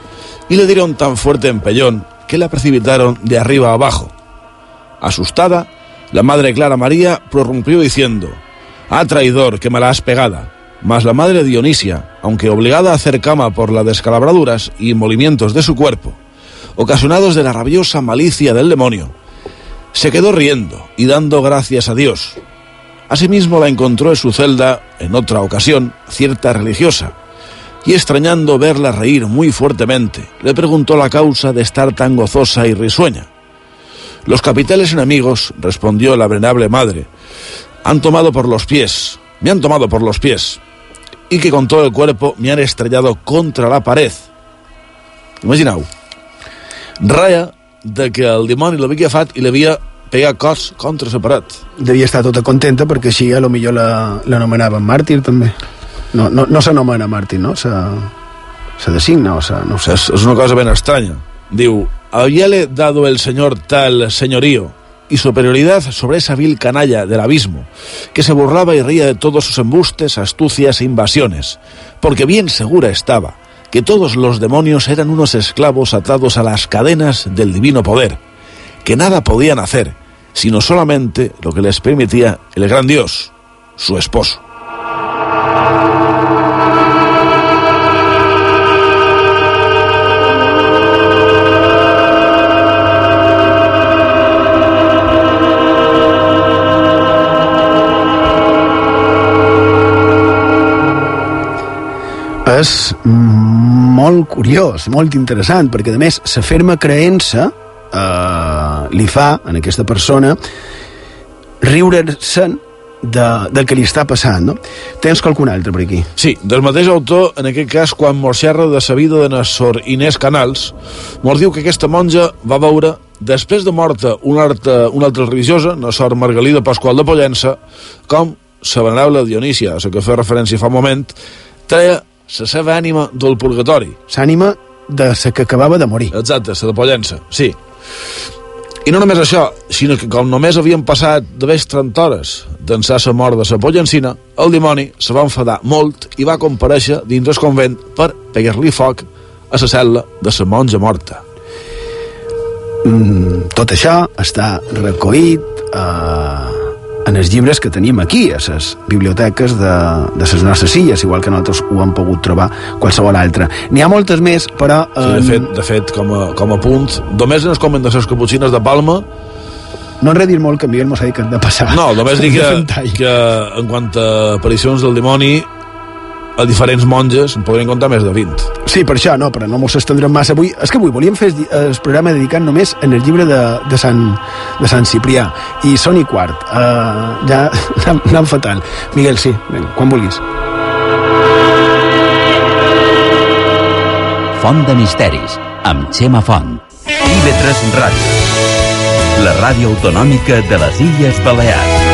y le dieron tan fuerte empellón que la precipitaron de arriba abajo. Asustada, la madre Clara María prorrumpió diciendo, Ah, traidor, que me la has pegada. Mas la madre Dionisia, aunque obligada a hacer cama por las descalabraduras y movimientos de su cuerpo, ocasionados de la rabiosa malicia del demonio, se quedó riendo y dando gracias a Dios. Asimismo la encontró en su celda, en otra ocasión, cierta religiosa, y extrañando verla reír muy fuertemente, le preguntó la causa de estar tan gozosa y risueña. Los capitales enemigos, respondió la venerable madre, han tomado por los pies, me han tomado por los pies, y que con todo el cuerpo me han estrellado contra la pared. Imagineu, raya de que el dimoni l'havia agafat i l'havia pegat cos contra la paret. Devia estar tota contenta perquè així a lo millor l'anomenaven màrtir també. No, no, no s'anomena màrtir, no? Se, se designa o se, no sé. És, una cosa ben estranya. Diu, habíale dado el señor tal señorío y superioridad sobre esa vil canalla del abismo, que se burlaba y reía de todos sus embustes, astucias e invasiones, porque bien segura estaba que todos los demonios eran unos esclavos atados a las cadenas del divino poder, que nada podían hacer, sino solamente lo que les permitía el gran Dios, su esposo. És molt curiós, molt interessant, perquè a més la ferma creença eh, li fa a aquesta persona riure-se'n de, del que li està passant, no? Tens qualcun altre per aquí? Sí, del mateix autor, en aquest cas, quan mos xerra de sa vida de na Sor Inés Canals, mos diu que aquesta monja va veure, després de morta una altra, una altra religiosa, na Sor Margalida Pasqual de Pollença, com la venerable Dionísia, a la que fa referència fa un moment, treia la seva ànima del purgatori. L'ànima de la que acabava de morir. Exacte, la de Pollença, sí. I no només això, sinó que com només havien passat de vés 30 hores d'ençà la mort de la Pollencina, el dimoni se va enfadar molt i va compareixer dins el convent per pegar-li foc a la cel·la de la monja morta. Mm, tot això està recollit eh, en els llibres que tenim aquí, a les biblioteques de, de les nostres illes, igual que nosaltres ho hem pogut trobar qualsevol altra. N'hi ha moltes més, però... Sí, de fet, de fet com, a, com a punt, només en els convent de les caputxines de Palma no en dir molt que Miguel mos ha dit que hem de passar. No, només dic de que, que en quant a aparicions del dimoni, a diferents monges en podrien contar més de 20. Sí, per això, no, però no mos estendrem massa avui. És que avui volíem fer el programa dedicat només en el llibre de, de, Sant, de Sant Ciprià. I són i quart. Uh, ja anem, anem fatal. Miguel, sí, ben, quan vulguis. Font de Misteris, amb Xema Font. IB3 Ràdio. La ràdio autonòmica de les Illes Balears.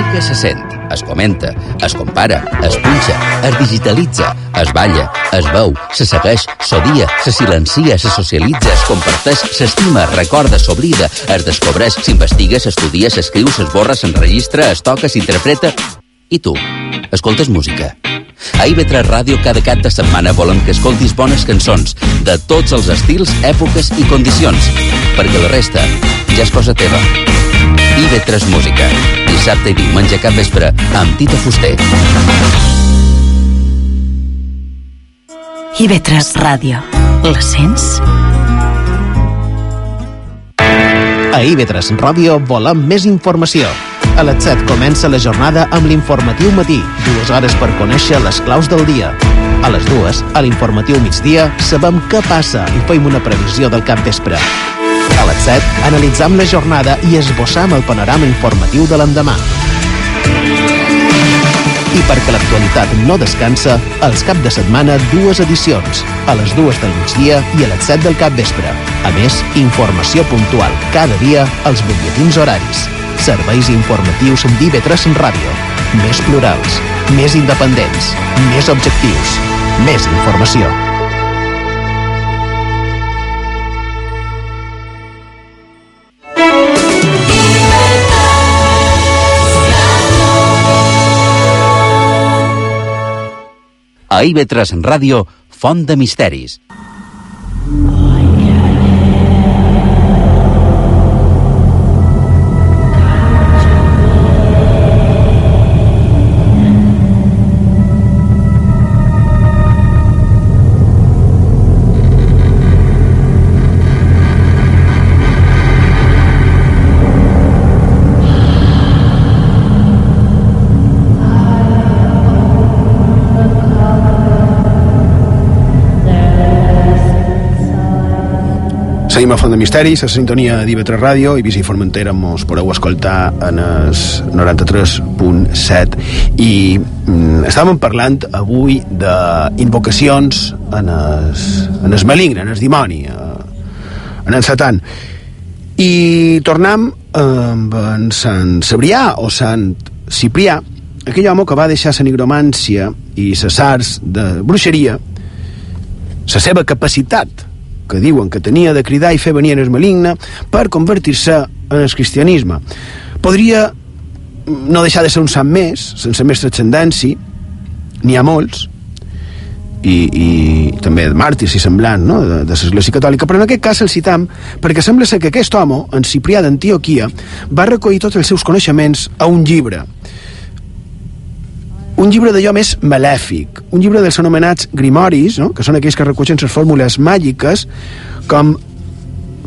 Música se sent, es comenta, es compara, es punxa, es digitalitza, es balla, es veu, se segueix, s'odia, se silencia, se socialitza, es comparteix, s'estima, es recorda, s'oblida, es descobreix, s'investiga, s'estudia, s'escriu, s'esborra, s'enregistra, es toca, s'interpreta... I tu, escoltes música? A IB3 Ràdio cada cap de setmana volem que escoltis bones cançons de tots els estils, èpoques i condicions, perquè la resta ja és cosa teva. IB3 Música. Dissabte i diumenge cap vespre amb Tita Fuster. IB3 Ràdio. La sents? A IB3 Ràdio volem més informació. A les 7 comença la jornada amb l'informatiu matí, dues hores per conèixer les claus del dia. A les dues, a l'informatiu migdia, sabem què passa i fem una previsió del cap vespre. Les 7, analitzam la jornada i esbossam el panorama informatiu de l'endemà. I perquè l'actualitat no descansa, els cap de setmana dues edicions, a les dues del migdia i a les 7 del cap vespre. A més, informació puntual cada dia als butlletins horaris. Serveis informatius d'IV3 Ràdio. Més plurals, més independents, més objectius, més informació. A IB3 Ràdio, Font de Misteris. Seguim a Font de Misteris, a la sintonia d'IV3 Ràdio i Visi Formentera mos podeu escoltar en el 93.7 i mm, estàvem parlant avui d'invocacions en es, en es maligne, en el dimoni eh, en el satan. I tornem amb en Sant Cebrià o Sant Ciprià aquell home que va deixar la nigromància i les arts de bruixeria la seva capacitat que diuen que tenia de cridar i fer venir en el maligne per convertir-se en el cristianisme. Podria no deixar de ser un sant més, sense més transcendència, n'hi ha molts, i, i també de màrtirs i semblant no? de, de l'Església Catòlica, però en aquest cas el citam perquè sembla ser que aquest home, en Ciprià d'Antioquia, va recollir tots els seus coneixements a un llibre, un llibre d'allò més malèfic, un llibre dels anomenats grimoris, no? que són aquells que recullen les fórmules màgiques, com,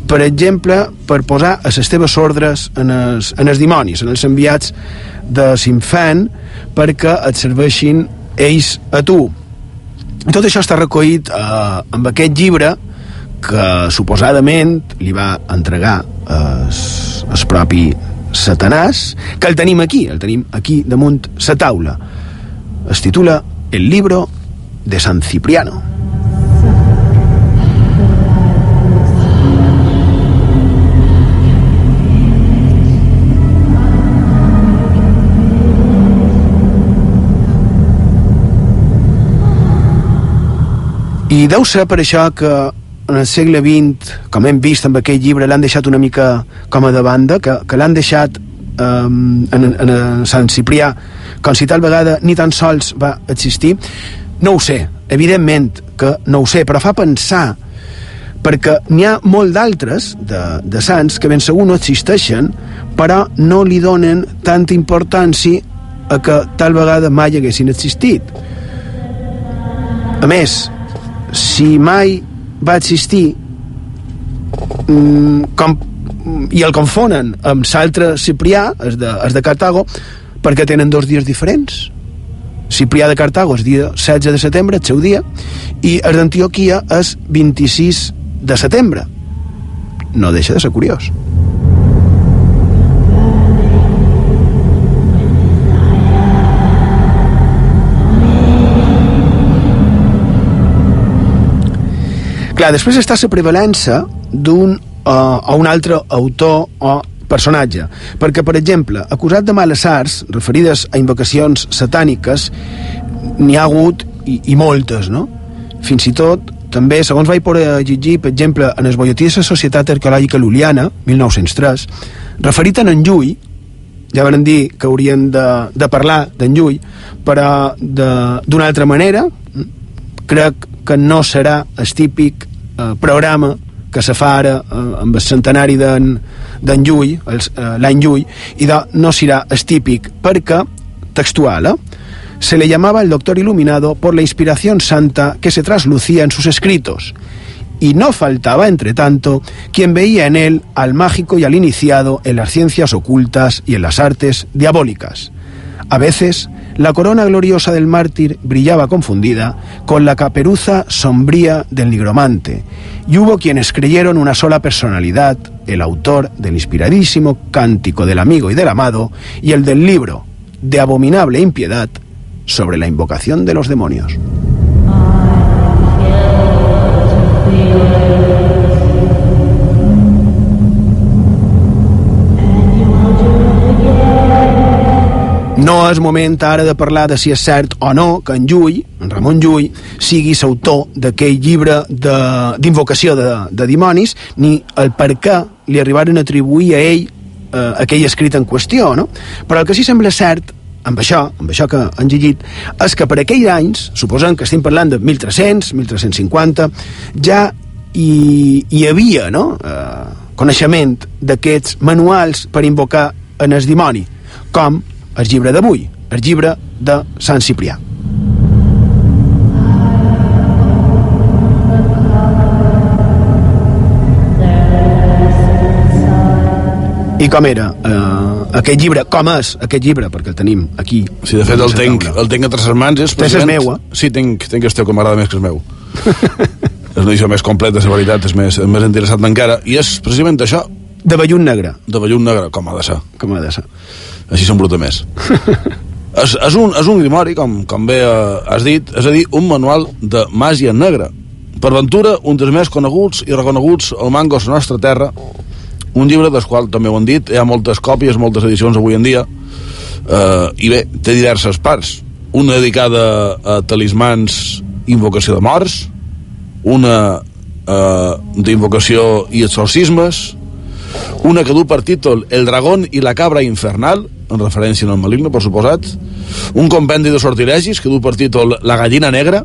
per exemple, per posar a les teves ordres en els, en els dimonis, en els enviats de l'infant, perquè et serveixin ells a tu. Tot això està recollit eh, amb aquest llibre que suposadament li va entregar el propi Satanàs, que el tenim aquí, el tenim aquí damunt sa taula es titula El libro de San Cipriano. I deu ser per això que en el segle XX, com hem vist amb aquell llibre, l'han deixat una mica com a de banda, que, que l'han deixat um, en, en, en Sant Ciprià com si tal vegada ni tan sols va existir. No ho sé, evidentment que no ho sé, però fa pensar perquè n'hi ha molt d'altres de, de sants que ben segur no existeixen però no li donen tanta importància a que tal vegada mai haguessin existit. A més, si mai va existir mm, com, i el confonen amb l'altre Ciprià, el de, el de Cartago, perquè tenen dos dies diferents. Ciprià de Cartago és dia 16 de setembre, el seu dia, i el d'Antioquia és 26 de setembre. No deixa de ser curiós. Clar, després està la prevalença d'un uh, o un altre autor o personatge. Perquè, per exemple, acusat de males arts, referides a invocacions satàniques, n'hi ha hagut i, i moltes, no? Fins i tot, també, segons vaig poder llegir, per exemple, en el bolletí de la Societat Arqueològica Luliana, 1903, referit a en Llull, ja van dir que haurien de, de parlar d'en Llull, però d'una altra manera, crec que no serà el típic eh, programa que se fa ara eh, amb el centenari d'en Llull, eh, l'any Llull, i de, no serà el típic, perquè, textual, eh, se le llamaba el doctor iluminado por la inspiración santa que se traslucía en sus escritos. Y no faltaba, entre tanto, quien veía en él al mágico y al iniciado en las ciencias ocultas y en las artes diabólicas. A veces, la corona gloriosa del mártir brillaba confundida con la caperuza sombría del nigromante, y hubo quienes creyeron una sola personalidad, el autor del inspiradísimo Cántico del Amigo y del Amado y el del libro de abominable impiedad sobre la invocación de los demonios. No és moment ara de parlar de si és cert o no que en Llull, en Ramon Llull, sigui l'autor d'aquell llibre d'invocació de, de, de dimonis, ni el per què li arribaren a atribuir a ell eh, aquell escrit en qüestió, no? Però el que sí sembla cert amb això, amb això que han llegit, és que per aquells anys, suposant que estem parlant de 1300, 1350, ja hi, hi havia no? eh, coneixement d'aquests manuals per invocar en el dimoni, com el llibre d'avui, el llibre de Sant Ciprià. I com era eh, aquest llibre? Com és aquest llibre? Perquè el tenim aquí. Sí, de fet el tenc, el tenc a tres mans. És Tens el meu, eh? Sí, tinc, tinc el teu, que m'agrada més que el meu. és una edició més completa, la veritat, és més, és més interessant encara. I és precisament això. De vellut negre. De vellut negre, com ha de ser. Com ha de ser. Així s'embruta més. és, és, un, és un grimori, com, com bé eh, has dit, és a dir, un manual de màgia negra. Per ventura, un dels més coneguts i reconeguts al mango a la nostra terra, un llibre del qual també ho han dit, hi ha moltes còpies, moltes edicions avui en dia, eh, i bé, té diverses parts. Una dedicada a talismans invocació de morts, una eh, d'invocació i exorcismes, una que du per títol El dragón i la cabra infernal, en referència al maligno, per suposat, un compendi de sortilegis que du per títol La gallina negra,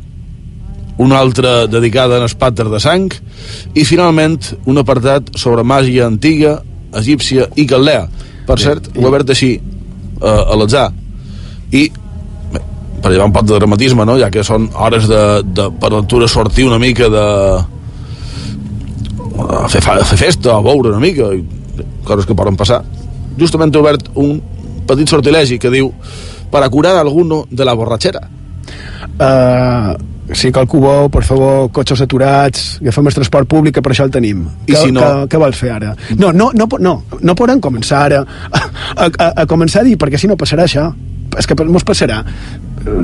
una altra dedicada en espàter de sang, i finalment un apartat sobre màgia antiga, egípcia i caldea. Per cert, ho he obert així, eh, a l'atzar. I bé, per llevar un pot de dramatisme, no? ja que són hores de, de per ventura sortir una mica de a fer, a fer festa, a veure una mica i coses que poden passar justament he obert un petit sortilegi que diu para curar a alguno de la borratxera uh, si qualcú vol, per favor, cotxes aturats, agafem el transport públic, que per això el tenim. I que, si no? Que, què vols fer ara? No, no, no, no, no podem començar ara a, a, a començar a dir, perquè si no passarà això. És que mos passarà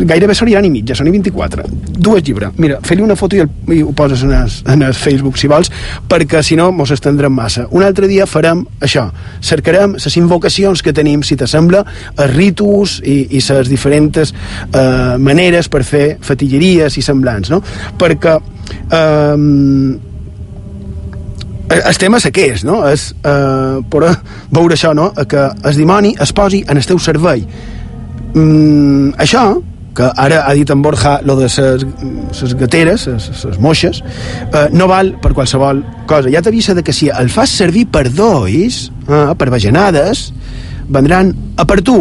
gairebé seria i mitja, són i 24 dues llibres, mira, fer-li una foto i, el, i ho poses en el, en el Facebook si vols perquè si no mos estendrem massa un altre dia farem això cercarem les invocacions que tenim, si t'assembla els ritus i, i les diferents eh, maneres per fer fatilleries i semblants, no? perquè eh, el tema és és, no? És eh, per veure això, no? Que el dimoni es posi en el teu servei mm, això que ara ha dit en Borja lo de les gateres, les moixes, eh, no val per qualsevol cosa. Ja t'avisa de que si el fas servir per dois, eh, per bajanades, vendran a per tu.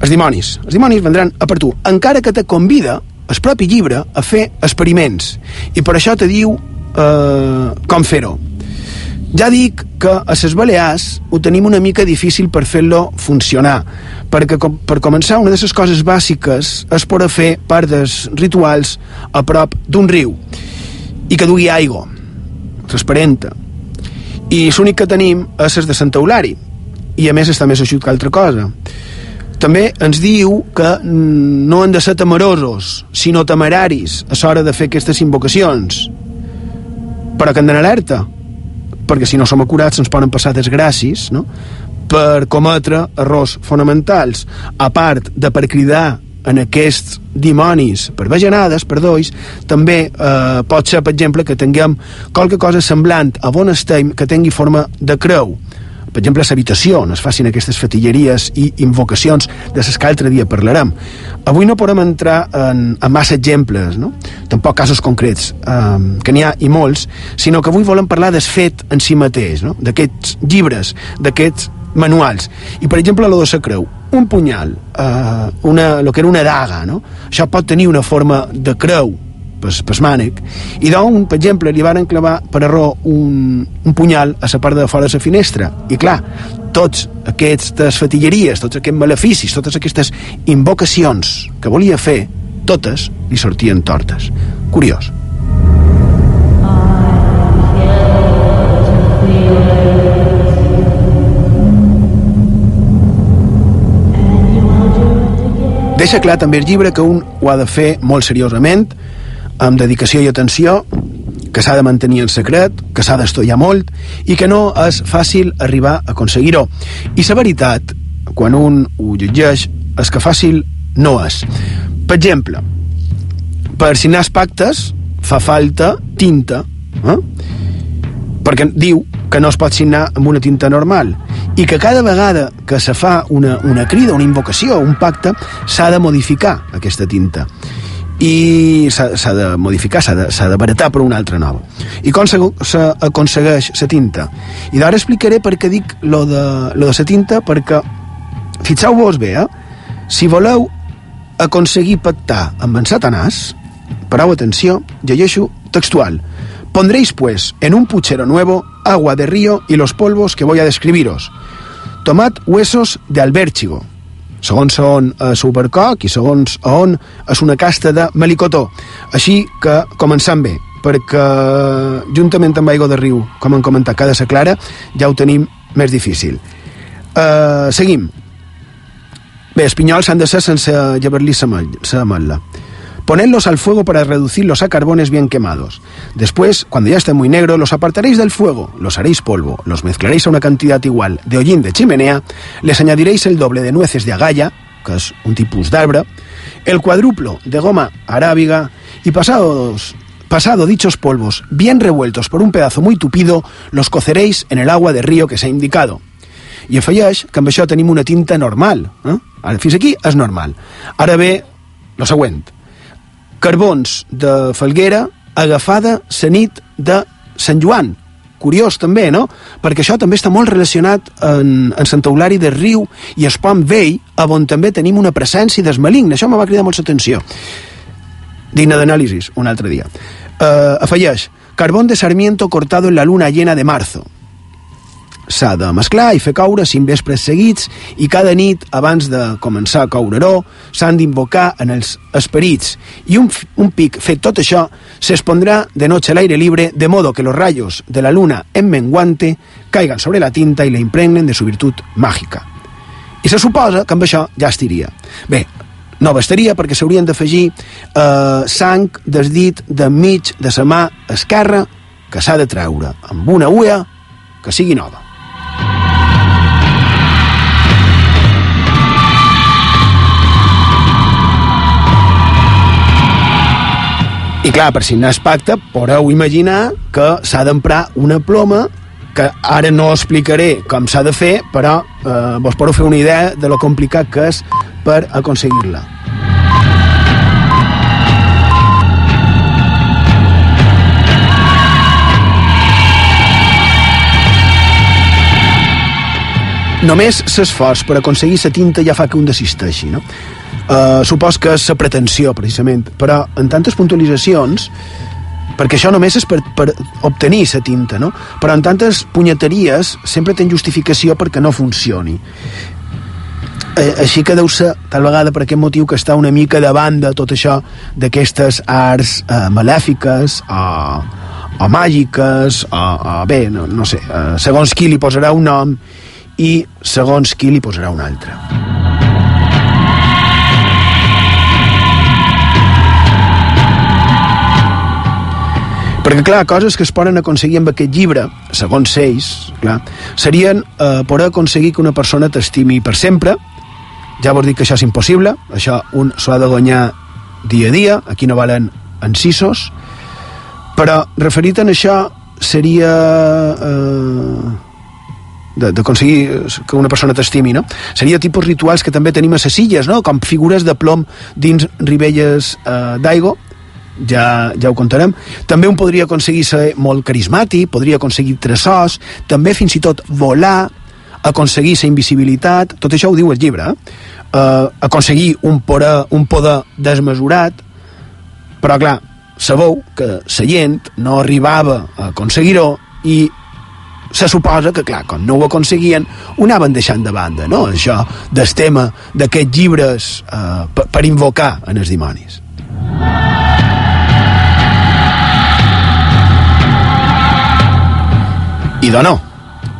Els dimonis. Els dimonis vendran a per tu. Encara que te convida el propi llibre a fer experiments i per això te diu eh, com fer-ho ja dic que a les Balears ho tenim una mica difícil per fer-lo funcionar, perquè com, per començar una de les coses bàsiques és poder fer parts rituals a prop d'un riu i que dugui aigua transparenta. I l'únic que tenim és les de Santa Eulari i a més està més aixut que altra cosa. També ens diu que no han de ser temerosos sinó temeraris a l'hora de fer aquestes invocacions. Però que han d'anar alerta perquè si no som acurats ens poden passar desgràcies no? per cometre errors fonamentals a part de per cridar en aquests dimonis per vejanades, per dois, també eh, pot ser, per exemple, que tinguem qualque cosa semblant a bon estem que tingui forma de creu per exemple, a l'habitació, on es facin aquestes fatilleries i invocacions de les que altre dia parlarem. Avui no podem entrar en, en massa exemples, no? tampoc casos concrets, eh, que n'hi ha i molts, sinó que avui volem parlar del fet en si mateix, no? d'aquests llibres, d'aquests manuals. I, per exemple, lo de creu. Un punyal, eh, una, lo que era una daga, no? això pot tenir una forma de creu, pas, pas mànec, i d'on, per exemple, li van clavar per error un, un punyal a la part de fora de la finestra. I clar, tots aquestes fatilleries, tots aquests maleficis, totes aquestes invocacions que volia fer, totes li sortien tortes. Curiós. Deixa clar també el llibre que un ho ha de fer molt seriosament, amb dedicació i atenció, que s'ha de mantenir en secret, que s'ha d'estudiar molt i que no és fàcil arribar a aconseguir-ho. I la veritat, quan un ho llegeix, és que fàcil no és. Per exemple, per signar els pactes fa falta tinta, eh? perquè diu que no es pot signar amb una tinta normal i que cada vegada que se fa una, una crida, una invocació, un pacte, s'ha de modificar aquesta tinta i s'ha de modificar, s'ha de, de baratar per una altra nova. I com s'aconsegueix la tinta? I d'ara explicaré per què dic lo de, lo de la tinta, perquè fixeu-vos bé, eh? si voleu aconseguir pactar amb en Satanàs, parau atenció, llegeixo textual. Pondréis, pues, en un puchero nuevo agua de río y los polvos que voy a describiros. Tomad huesos de albérchigo, segons on a Supercoc i segons on és una casta de melicotó. Així que començam bé, perquè juntament amb aigua de riu, com han comentat cada sa clara, ja ho tenim més difícil. Uh, seguim. Bé, els pinyols han de ser sense llevar-li la ametlla. Ponedlos al fuego para reducirlos a carbones bien quemados. Después, cuando ya estén muy negros, los apartaréis del fuego, los haréis polvo, los mezclaréis a una cantidad igual de hollín de chimenea, les añadiréis el doble de nueces de agalla, que es un tipus d'arbre, el cuadruplo de goma arábiga y pasados Pasado dichos polvos, bien revueltos por un pedazo muy tupido, los coceréis en el agua de río que se ha indicado. I afegeix que amb això tenim una tinta normal. Eh? Ara, fins aquí és normal. Ara ve lo següent carbons de Falguera agafada la nit de Sant Joan. Curiós també, no? Perquè això també està molt relacionat en, en Sant Eulari de Riu i Espam Vell, on també tenim una presència del malign. Això me va cridar molt l'atenció. Digne d'anàlisis, un altre dia. Uh, afegeix, carbón de sarmiento cortado en la luna llena de marzo s'ha de mesclar i fer coure cinc vespres seguits i cada nit, abans de començar a coure-ho, s'han d'invocar en els esperits. I un, un pic fet tot això s'espondrà de noche al aire libre de modo que los rayos de la luna en menguante caigan sobre la tinta i la impregnen de su virtut màgica. I se suposa que amb això ja estiria. Bé, no bastaria perquè s'haurien d'afegir eh, sang des dit de mig de sa mà esquerra que s'ha de treure amb una ulla que sigui nova. I clar, per signar el pacte, podeu imaginar que s'ha d'emprar una ploma que ara no explicaré com s'ha de fer, però eh, vos podeu fer una idea de lo complicat que és per aconseguir-la. només l'esforç per aconseguir la tinta ja fa que un desisteixi, no? Uh, supos que és la pretensió, precisament, però en tantes puntualitzacions perquè això només és per, per obtenir la tinta, no? Però en tantes punyeteries sempre ten justificació perquè no funcioni. Eh, així que deu ser, tal vegada per aquest motiu, que està una mica de banda tot això d'aquestes arts eh, malèfiques o, o màgiques o, o bé, no, no sé, eh, segons qui li posarà un nom i segons qui li posarà un altre. Perquè, clar, coses que es poden aconseguir amb aquest llibre, segons ells, clar, serien eh, poder aconseguir que una persona t'estimi per sempre. Ja vos dic que això és impossible, això un s'ho ha de guanyar dia a dia, aquí no valen encisos, però referit en això seria... Eh, d'aconseguir que una persona t'estimi, no? Seria tipus rituals que també tenim a les illes, no? Com figures de plom dins ribelles eh, d'aigua, ja, ja ho contarem. També un podria aconseguir ser molt carismàtic, podria aconseguir tresors, també fins i tot volar, aconseguir la invisibilitat, tot això ho diu el llibre, eh? Uh, aconseguir un poder, un poder desmesurat, però clar, sabeu que la gent no arribava a aconseguir-ho i se suposa que, clar, com no ho aconseguien, ho anaven deixant de banda, no? Això del tema d'aquests llibres eh, per, per invocar en els dimonis. I de no,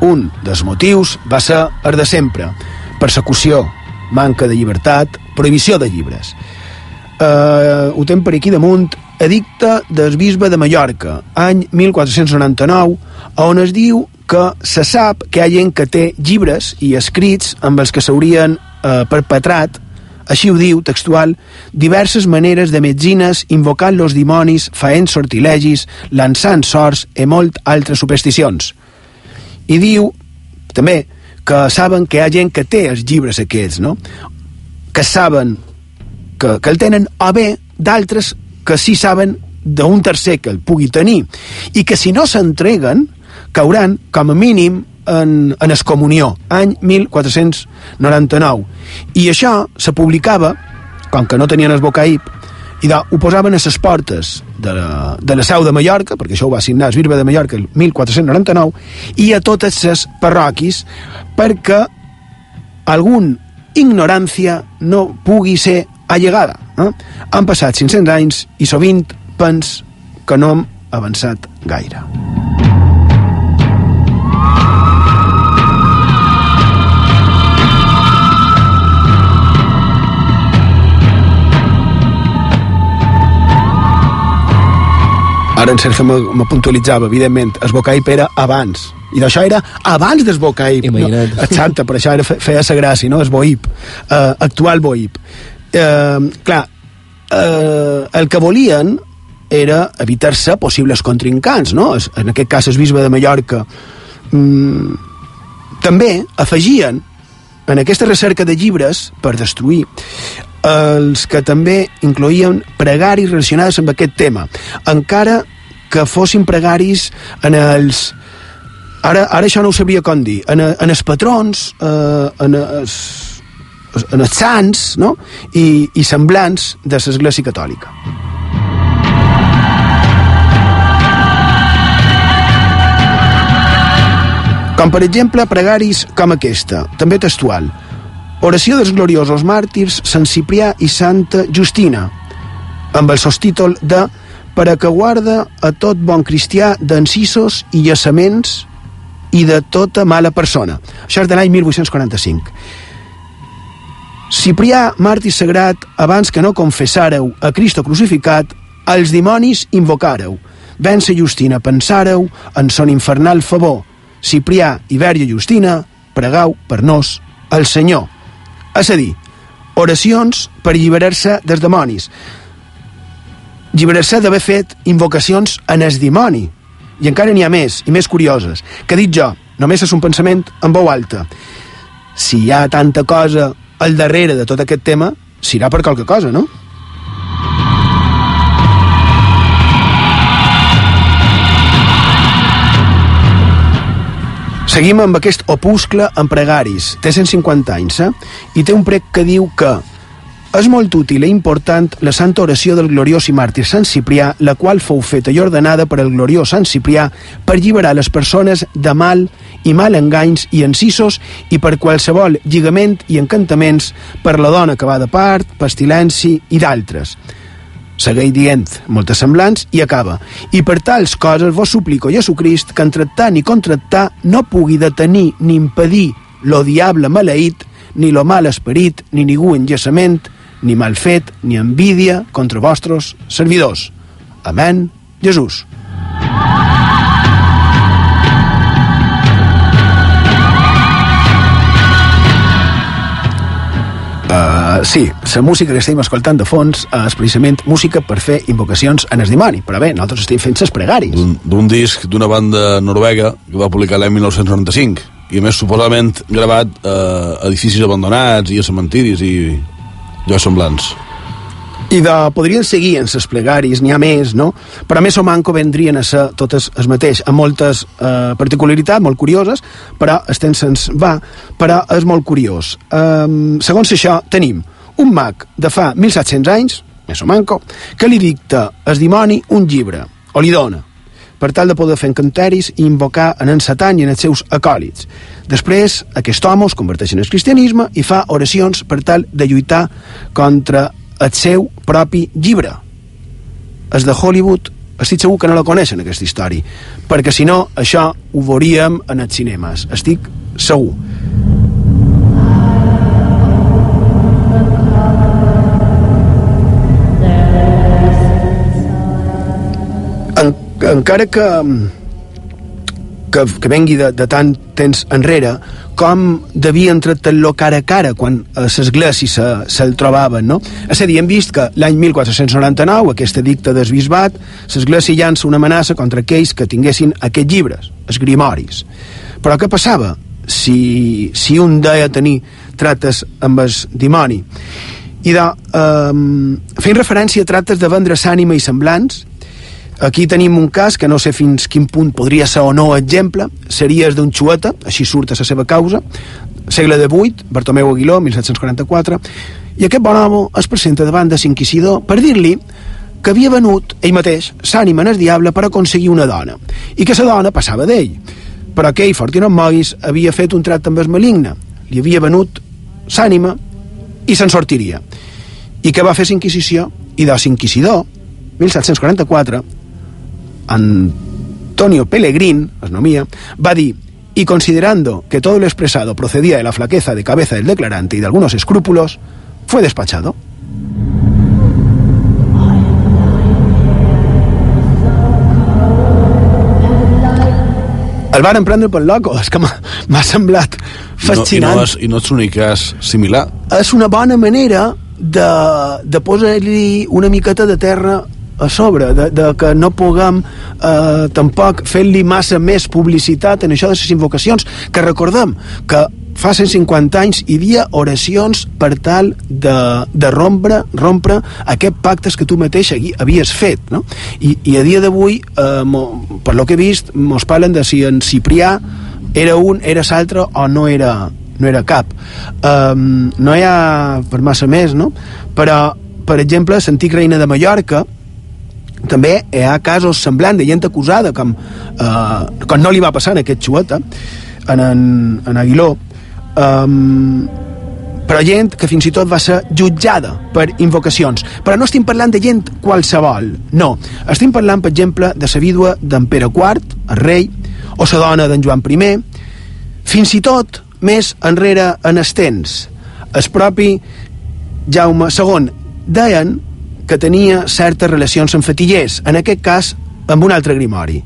un dels motius va ser el de sempre, persecució, manca de llibertat, prohibició de llibres. Uh, ho tem per aquí damunt, edicte del bisbe de Mallorca, any 1499, on es diu que se sap que hi ha gent que té llibres i escrits amb els que s'haurien eh, perpetrat, així ho diu textual, diverses maneres de metzines invocant los dimonis, faent sortilegis, lançant sorts i molt altres supersticions. I diu, també, que saben que hi ha gent que té els llibres aquests, no? Que saben que, que el tenen, o bé d'altres que sí saben d'un tercer que el pugui tenir, i que si no s'entreguen, cauran, com a mínim, en, en excomunió, any 1499. I això se publicava, com que no tenien el bocaïp, i de, ho posaven a les portes de la, de la seu de Mallorca, perquè això ho va signar el Bisbe de Mallorca el 1499, i a totes les parroquis perquè algun ignorància no pugui ser allegada. Eh? Han passat 500 anys i sovint pens que no hem avançat gaire. Ara en Sergio me puntualitzava, evidentment, es Bocaip era abans, i d'això era abans Bocaip. Imagina't. No? Exacte, per això era, feia sa gràcia, no? Es Boip, uh, actual Boip. Uh, clar, uh, el que volien era evitar-se possibles contrincants, no? En aquest cas, el bisbe de Mallorca mm, també afegien en aquesta recerca de llibres per destruir els que també incloïen pregaris relacionades amb aquest tema, encara que fossin pregaris en els... Ara, ara això no ho sabria com dir. En, en els patrons, eh, en, els, en els sants no? I, i semblants de l'Església Catòlica. Com per exemple pregaris com aquesta, també textual. Oració dels gloriosos màrtirs Sant Ciprià i Santa Justina, amb el sostítol de per a que guarda a tot bon cristià d'encisos i llassaments i de tota mala persona. Això és de l'any 1845. Ciprià, màrtir sagrat, abans que no confessàreu a Cristo crucificat, als dimonis invocàreu. Vence Justina, pensàreu en son infernal favor. Ciprià i Vèrgia Justina, pregau per nos el Senyor. És a dir, oracions per alliberar-se dels demonis. Alliberar-se d'haver fet invocacions en el dimoni. I encara n'hi ha més, i més curioses, que dit jo, només és un pensament en veu alta. Si hi ha tanta cosa al darrere de tot aquest tema, serà per qualque cosa, no? Seguim amb aquest opuscle en pregaris. Té 150 anys, eh? I té un prec que diu que és molt útil i important la santa oració del gloriós i màrtir Sant Ciprià, la qual fou feta i ordenada per el gloriós Sant Ciprià per alliberar les persones de mal i mal enganys i encisos i per qualsevol lligament i encantaments per la dona que va de part, pestilenci i d'altres. Segueix dient moltes semblants i acaba. I per tals coses vos suplico Jesucrist que en tractar ni contractar no pugui detenir ni impedir lo diable maleït, ni lo mal esperit, ni ningú enllaçament, ni mal fet, ni envídia contra vostres servidors. Amén, Jesús. Uh, sí, la música que estem escoltant de fons uh, és precisament música per fer invocacions en el dimoni, però bé, nosaltres estem fent ses pregaris. D'un disc d'una banda noruega que va publicar l'any 1995 i a més suposadament gravat a uh, edificis abandonats i a cementiris i llocs semblants. I de, podrien seguir en ses plegaris, n'hi ha més, no? Però a més o manco vendrien a ser totes el mateix, amb moltes eh, particularitats molt curioses, però el temps se'ns va, però és molt curiós. Um, segons això, tenim un mag de fa 1.700 anys, més o manco, que li dicta el dimoni un llibre, o li dona, per tal de poder fer encanteris i invocar en en Satan i en els seus acòlits. Després, aquest home es converteix en el cristianisme i fa oracions per tal de lluitar contra el seu propi llibre. Els de Hollywood estic segur que no la coneixen, aquesta història, perquè si no, això ho veuríem en els cinemes. Estic segur. En, encara que que, que vengui de, de tant temps enrere, com devien tractar-lo cara a cara quan a l'església se, se'l trobaven, no? És a dir, hem vist que l'any 1499, aquesta dicta del bisbat, l'església llança una amenaça contra aquells que tinguessin aquests llibres, els grimoris. Però què passava si, si un deia tenir trates amb el dimoni? I de, um, fent referència a trates de vendre ànima i semblants, Aquí tenim un cas que no sé fins quin punt podria ser o no exemple, seria el d'un xueta, així surt a la seva causa, segle XVIII, Bartomeu Aguiló, 1744, i aquest bon home es presenta davant de l'inquisidor per dir-li que havia venut ell mateix s'ànima en el diable per aconseguir una dona, i que la dona passava d'ell, però que ell, Fortino Moguis, havia fet un tracte amb el maligne, li havia venut s'ànima i se'n sortiria. I què va fer l'Inquisició? I de l'Inquisidor, 1744, Antonio Pellegrín, asnomía, va dir y considerando que todo lo expresado procedía de la flaqueza de cabeza del declarante y de algunos escrúpulos, fue despachado. El van prendre pel loco, és que m'ha semblat fascinant. No, i, no és, I no és l'únic cas similar. És una bona manera de, de posar-li una miqueta de terra a sobre, de, de que no puguem eh, tampoc fer-li massa més publicitat en això de les invocacions, que recordem que fa 150 anys hi havia oracions per tal de, de rompre, rompre aquest pactes que tu mateix havies fet, no? I, i a dia d'avui, eh, per lo que he vist, mos parlen de si en Ciprià era un, era l'altre o no era, no era cap. Um, no hi ha per massa més, no? Però, per exemple, l'antic reina de Mallorca, també hi ha casos semblants de gent acusada com, eh, com no li va passar en aquest xueta en, en, en Aguiló um, però gent que fins i tot va ser jutjada per invocacions. Però no estem parlant de gent qualsevol, no. Estem parlant, per exemple, de la vídua d'en Pere IV, el rei, o la dona d'en Joan I, fins i tot més enrere en els temps. El propi Jaume II deien que tenia certes relacions amb fetillers, en aquest cas amb un altre grimori,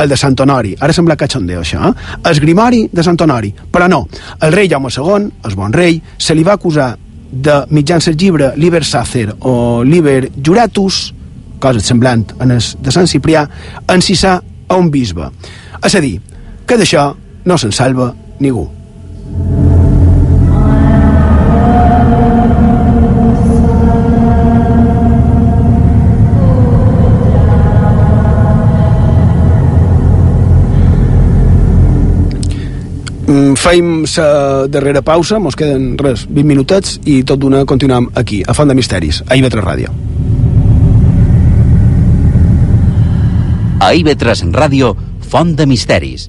el de Sant Honori. Ara sembla cachondeo, això, eh? El grimori de Sant Honori. Però no, el rei Jaume II, el bon rei, se li va acusar de mitjans el llibre Liber Sacer o Liber Juratus, cosa semblant en el de Sant Ciprià, encisar a un bisbe. És a dir, que d'això no se'n salva ningú. Feim la darrera pausa, mos queden res, 20 minutets i tot d'una continuem aquí, a Font de Misteris, a IB3 Ràdio. A IB3 Ràdio, Font de Misteris.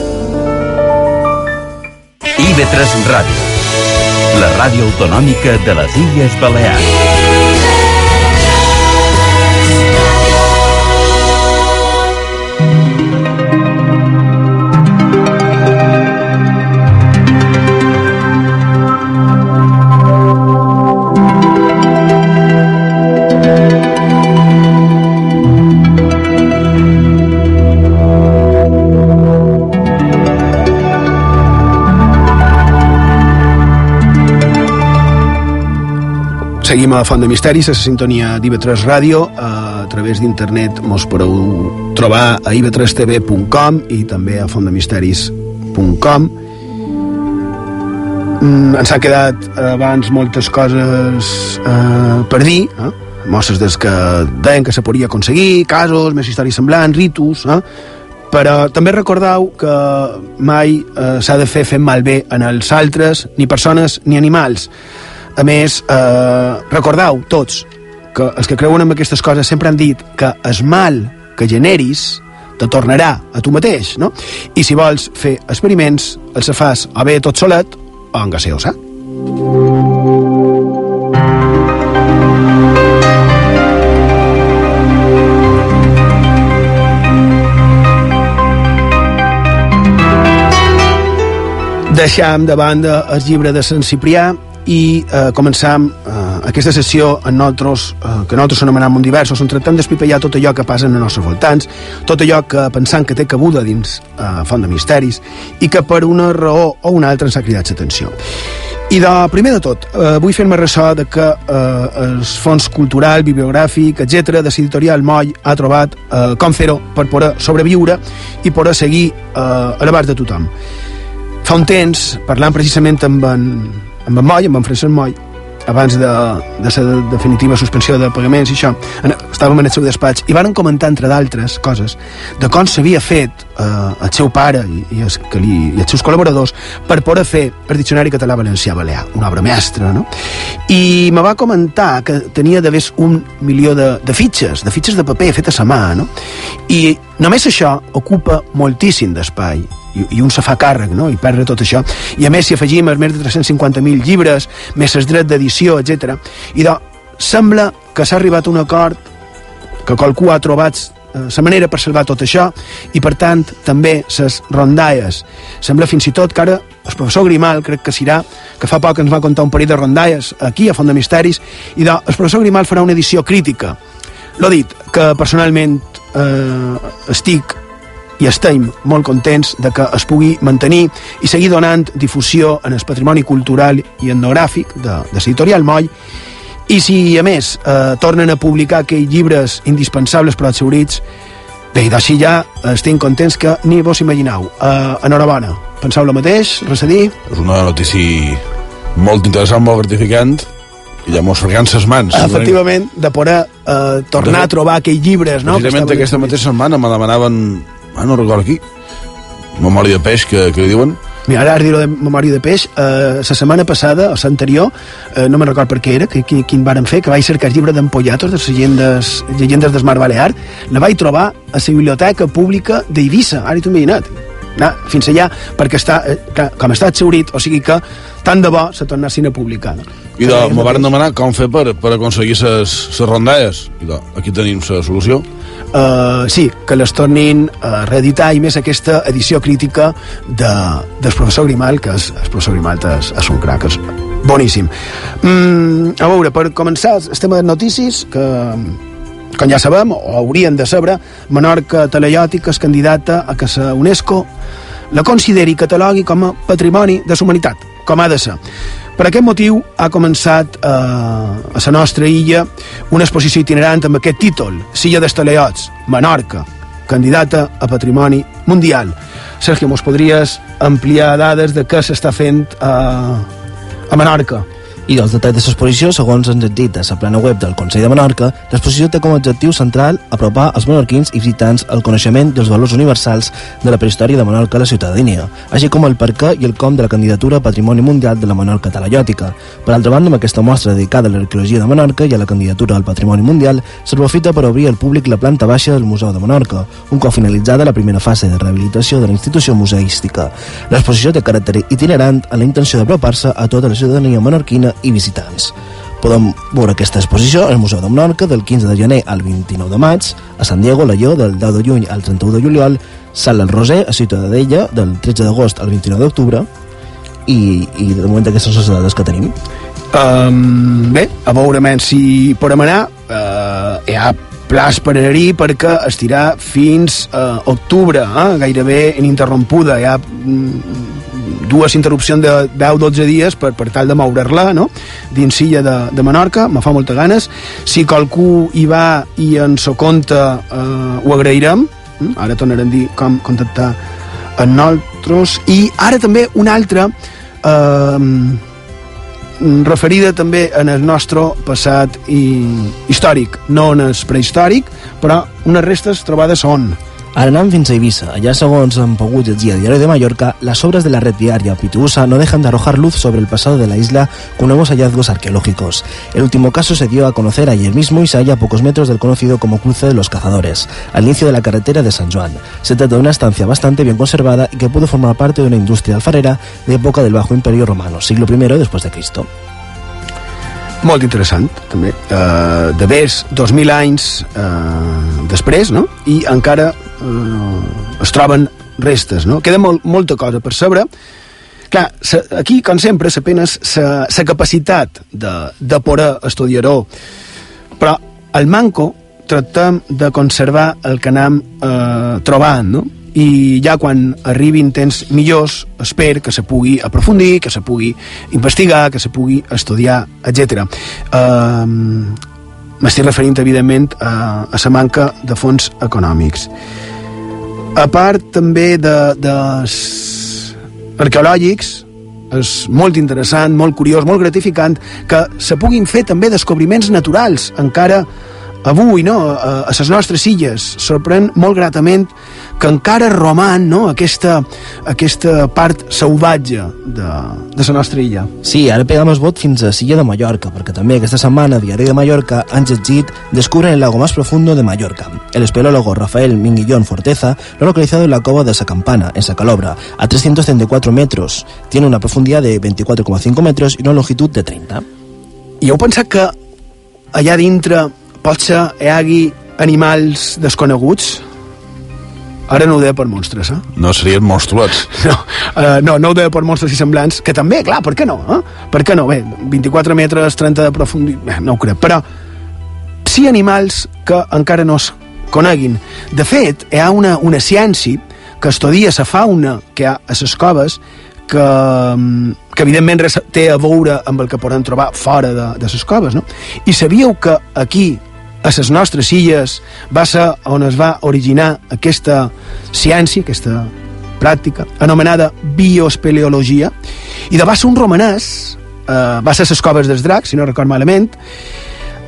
IB3 Ràdio, la ràdio autonòmica de les Illes Balears. Seguim a Font de Misteris, a la sintonia d'IV3 Ràdio. A través d'internet mos podeu trobar a iv3tv.com i també a fontdemisteris.com. Mm, ens han quedat abans moltes coses eh, per dir, eh? mostres des que deien que se podia aconseguir, casos, més històries semblants, ritus, eh? però també recordeu que mai eh, s'ha de fer fent malbé en els altres, ni persones ni animals. A més, eh, recordeu tots que els que creuen en aquestes coses sempre han dit que el mal que generis te tornarà a tu mateix, no? I si vols fer experiments, els fas o bé tot solet o en gaseosa. Deixam de banda el llibre de Sant Ciprià i eh, començam eh, aquesta sessió en nosaltres, eh, que nosaltres anomenem un diversos, on tractem d'espipellar tot allò que passa en els nostres voltants, tot allò que pensant que té cabuda dins eh, Font de Misteris i que per una raó o una altra ens ha cridat l'atenció. I de, primer de tot, eh, vull fer-me ressò de que eh, el fons cultural, bibliogràfic, etc de l'editorial Moll ha trobat eh, com fer-ho per poder sobreviure i poder seguir eh, a l'abast de tothom. Fa un temps, parlant precisament amb en, amb en Moll, amb en Francesc Moll, abans de, de la definitiva suspensió de pagaments i això, estàvem en el seu despatx i varen comentar, entre d'altres coses, de com s'havia fet eh, el seu pare i, i, els, que li, i els seus col·laboradors per poder fer el Diccionari Català-Valencià-Balear, una obra mestra, no? I me va comentar que tenia d'haver un milió de, de fitxes, de fitxes de paper fetes a mà, no? I només això ocupa moltíssim d'espai i, i un se fa càrrec, no?, i perdre tot això. I a més, si afegim els més de 350.000 llibres, més els drets d'edició, etc. I doncs, sembla que s'ha arribat a un acord que qualcú ha trobat la eh, manera per salvar tot això i per tant també les rondalles sembla fins i tot que ara el professor Grimal crec que serà que fa poc ens va contar un parell de rondalles aquí a Font de Misteris i doncs, el professor Grimal farà una edició crítica l'ho dit, que personalment eh, estic i estem molt contents de que es pugui mantenir i seguir donant difusió en el patrimoni cultural i etnogràfic de, de l'editorial Moll i si, a més, eh, tornen a publicar aquells llibres indispensables per als seurits, bé, d'així ja estem contents que ni vos imagineu. Eh, enhorabona. Penseu el mateix? Res a dir? És una notícia molt interessant, molt gratificant, i mos fregant ses mans. Efectivament, de poder eh, tornar De a trobar aquells llibres, no? Precisament que aquesta mateixa setmana me demanaven, ah, no recordo aquí, memòria de peix, que, que li diuen, Mira, ara dir-ho de memòria de peix, eh, la setmana passada, o l'anterior, eh, no me'n record per què era, que, quin, quin varen fer, que vaig cercar el llibre d'Empollatos, de les llegendes, llegendes del Mar Balear, la vaig trobar a la biblioteca pública d'Eivissa, ara t'ho imagina't. Na, fins allà, perquè està, eh, com està exaurit, o sigui que tant de bo se tornessin a publicar. No? I de, me van demanar com fer per, per aconseguir ses, ses rondalles. I de, aquí tenim la solució. Uh, sí, que les tornin a reeditar i més aquesta edició crítica de, del professor Grimal, que és, el professor Grimal és, és un crac, és, boníssim. Mm, a veure, per començar, el tema de notícies, que com ja sabem, o haurien de saber, Menorca Talaiòtica és candidata a que la UNESCO la consideri i catalogui com a patrimoni de la humanitat, com ha de ser. Per aquest motiu ha començat eh, a la nostra illa una exposició itinerant amb aquest títol, Silla dels Talaiots, Menorca, candidata a patrimoni mundial. Sergio, mos podries ampliar dades de què s'està fent a, a Menorca? I dels detalls de l'exposició, segons ens han dit a la plana web del Consell de Menorca, l'exposició té com a objectiu central apropar als menorquins i visitants el coneixement dels valors universals de la prehistòria de Menorca a la ciutadania, així com el per què i el com de la candidatura a Patrimoni Mundial de la Menorca Talaiòtica. Per altra banda, amb aquesta mostra dedicada a l'arqueologia de Menorca i a la candidatura al Patrimoni Mundial, s'aprofita per obrir al públic la planta baixa del Museu de Menorca, un cop finalitzada la primera fase de rehabilitació de la institució museística. L'exposició té caràcter itinerant amb la intenció d'apropar-se a tota la ciutadania menorquina i visitants. Podem veure aquesta exposició al Museu de Menorca del 15 de gener al 29 de maig, a San Diego, la Lleó, del 10 de juny al 31 de juliol, Sala del Roser, a Ciutadella, del 13 d'agost al 29 d'octubre, i, i de moment aquestes són les dades que tenim. Um, bé, a veure si podem anar, uh, hi ha plàs per anar-hi perquè estirà fins a uh, octubre, eh? gairebé ininterrompuda. Hi ha mm, dues interrupcions de 10-12 dies per, per tal de moure-la no? dins Silla de, de Menorca, me fa molta ganes. Si qualcú hi va i ens ho compta, eh, ho agrairem. Mm? Ara tornarem a dir com contactar amb nosaltres. I ara també una altra eh, referida també en el nostre passat i, històric, no en el prehistòric, però unes restes trobades on? Ara anem fins a Ibiza. Allá, segons han pogut llegir a Diario de Mallorca, las obras de la red diaria Pitusa no dejan de arrojar luz sobre el pasado de la isla con nuevos hallazgos arqueológicos. El último caso se dio a conocer ayer mismo y se halla a pocos metros del conocido como Cruce de los Cazadores, al inicio de la carretera de San Juan. Se trata de una estancia bastante bien conservada y que pudo formar parte de una industria alfarera de época del Bajo Imperio Romano, siglo I después de Cristo. molt interessant també uh, de més 2.000 anys uh, després no? i encara es troben restes no? queda molt, molta cosa per saber clar, sa, aquí com sempre s'apenes la capacitat de, de poder estudiar-ho però al manco tractem de conservar el que anem eh, trobant no? i ja quan arribin temps millors espero que se pugui aprofundir, que se pugui investigar, que se pugui estudiar, etc. Uh, M'estic referint, evidentment, a, a la manca de fons econòmics. A part també de, de arqueològics, és molt interessant, molt curiós, molt gratificant que se puguin fer també descobriments naturals, encara avui, no, a, a les nostres illes. Sorprèn molt gratament que encara roman no, aquesta, aquesta part salvatge de, de la nostra illa. Sí, ara pegam el vot fins a Silla de Mallorca, perquè també aquesta setmana Diari de Mallorca han llegit Descubren el lago más profundo de Mallorca. El espeleólogo Rafael Minguillón Forteza lo ha localizado en la cova de Sacampana, en Sacalobra, a 334 metros. Tiene una profundidad de 24,5 metros i una longitud de 30. I heu pensat que allà dintre potser hi hagi animals desconeguts? Ara no ho deia per monstres, eh? No serien monstruots. No, uh, no, no ho deia per monstres i semblants, que també, clar, per què no? Eh? Per què no? Bé, 24 metres, 30 de profunditat, no ho crec, però sí animals que encara no es coneguin. De fet, hi ha una, una ciència que estudia la fauna que hi ha a les coves que, que evidentment res té a veure amb el que podem trobar fora de, de les coves, no? I sabíeu que aquí, a les nostres illes va ser on es va originar aquesta ciència, aquesta pràctica, anomenada bioespeleologia, i de va ser un romanès, eh, va ser les coves dels dracs, si no record malament,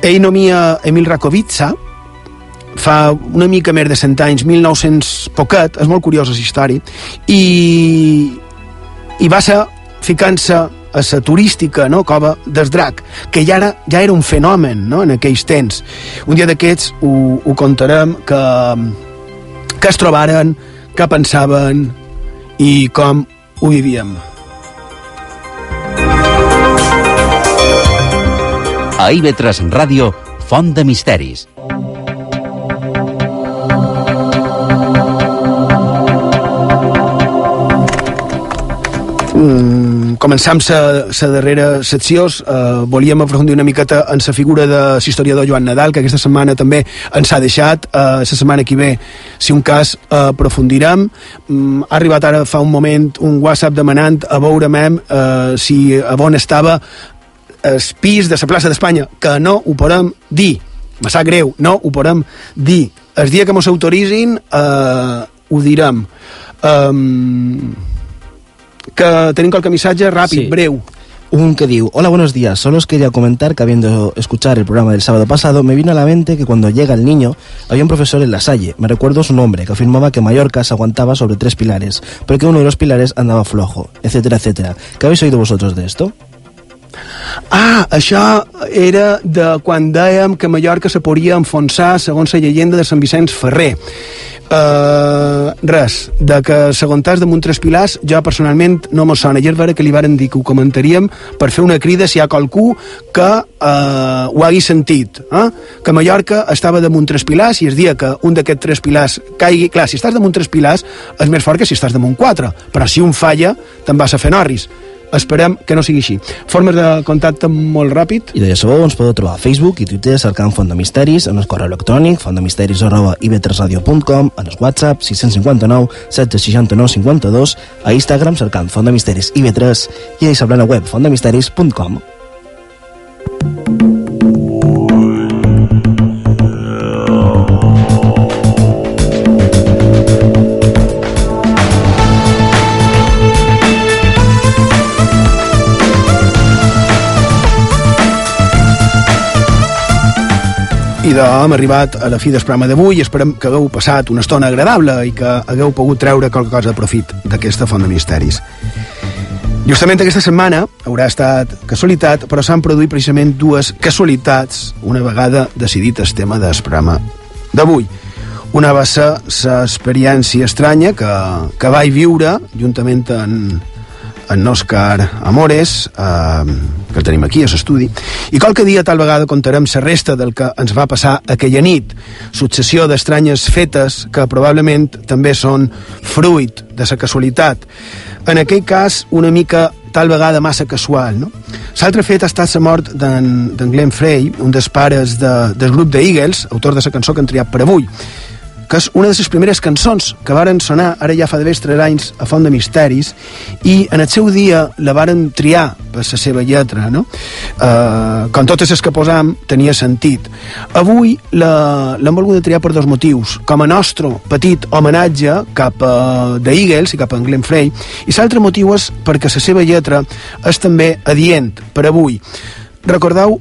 ell nomia Emil Rakovica, fa una mica més de 100 anys, 1900 poquet, és molt curiosa la història, i, i va ser ficant-se a la turística no, cova del drac, que ja era, ja era un fenomen no, en aquells temps. Un dia d'aquests ho, ho contarem que, que es trobaren, que pensaven i com ho vivíem. A IB3 Ràdio, Font de Misteris. Mm, començam la darrera secció, uh, volíem aprofundir una miqueta en la figura de l'historiador Joan Nadal, que aquesta setmana també ens ha deixat. La setmana que ve, si un cas, uh, aprofundirem. Um, ha arribat ara fa un moment un WhatsApp demanant a veure mem uh, si a on estava el pis de la plaça d'Espanya, que no ho podem dir. Me sap greu, no ho podem dir. El dia que mos autoritzin, uh, ho direm. Um, que tenim qualque missatge ràpid, Sí. breu. Un que diu, hola, buenos días, solo os quería comentar que habiendo escuchar el programa del sábado pasado, me vino a la mente que cuando llega el niño, había un profesor en la Salle, me recuerdo su nombre, que afirmaba que Mallorca se aguantaba sobre tres pilares, pero que uno de los pilares andaba flojo, etcétera, etcétera. ¿Qué habéis oído vosotros de esto? Ah, això era de quan dèiem que Mallorca se podria enfonsar segons la llegenda de Sant Vicenç Ferrer. Uh, res, de que s'aguantàs damunt tres pilars, jo personalment no me sona. I és vera que li varen dir que ho comentaríem per fer una crida si hi ha qualcú que uh, ho hagi sentit. Eh? Que Mallorca estava damunt tres pilars i es dia que un d'aquests tres pilars caigui... Clar, si estàs damunt tres pilars és més fort que si estàs damunt quatre, però si un falla te'n vas a fer norris. Esperem que no sigui així. Formes de contacte molt ràpid. I de sabó ens podeu trobar a Facebook i Twitter cercant Font de Misteris, en el correu electrònic fontdemisteris arroba ib3radio.com, en el WhatsApp 659 769 52, a Instagram cercant Font de Misteris ib3 i a la web fontdemisteris.com. hem arribat a la fi del programa d'avui i esperem que hagueu passat una estona agradable i que hagueu pogut treure qualque cosa de profit d'aquesta font de misteris. Justament aquesta setmana haurà estat casualitat, però s'han produït precisament dues casualitats una vegada decidit el tema del programa d'avui. Una va ser l'experiència estranya que, que vaig viure juntament en, en Òscar Amores, eh, que el tenim aquí a l'estudi, i qualque dia tal vegada contarem la resta del que ens va passar aquella nit, successió d'estranyes fetes que probablement també són fruit de la casualitat. En aquell cas, una mica tal vegada massa casual, no? L'altre fet ha estat la mort d'en Glenn Frey, un dels pares de, del grup de Eagles, autor de la cançó que han triat per avui, que és una de les primeres cançons que varen sonar ara ja fa d'haver tres anys a Font de Misteris i en el seu dia la varen triar per la seva lletra no? Uh, com totes les que posam tenia sentit. Avui l'hem volgut triar per dos motius. Com a nostre petit homenatge cap a The Eagles i cap a en Glenn Frey i l'altre motiu és perquè la seva lletra és també adient per avui. Recordeu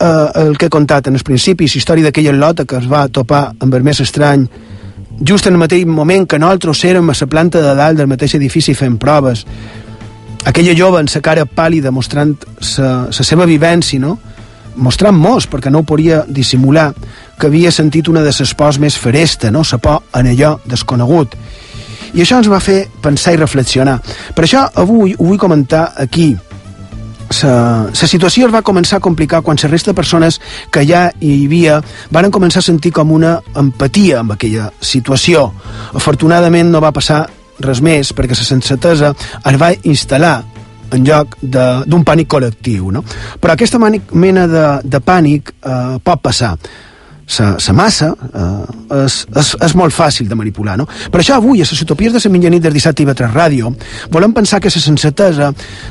eh, el que he contat en el principi, la història d'aquella lota que es va topar amb el més estrany. Just en el mateix moment que nosaltres érem a la planta de dalt del mateix edifici fent proves. Aquella jove amb la cara pàl·lida mostrant la seva vivència no? mostrant molts perquè no ho podia dissimular que havia sentit una de les pors més feresta no? la por en allò desconegut. I això ens va fer pensar i reflexionar. Per això avui ho vull comentar aquí la situació es va començar a complicar quan la resta de persones que ja hi havia van començar a sentir com una empatia amb aquella situació. Afortunadament no va passar res més perquè la sensatesa es va instal·lar en lloc d'un pànic col·lectiu. No? Però aquesta mena de, de pànic eh, pot passar la massa eh, és, és, és molt fàcil de manipular, no? Per això avui, a les utopies de la mitjanit del dissabte i Betres Ràdio, volem pensar que la sensatesa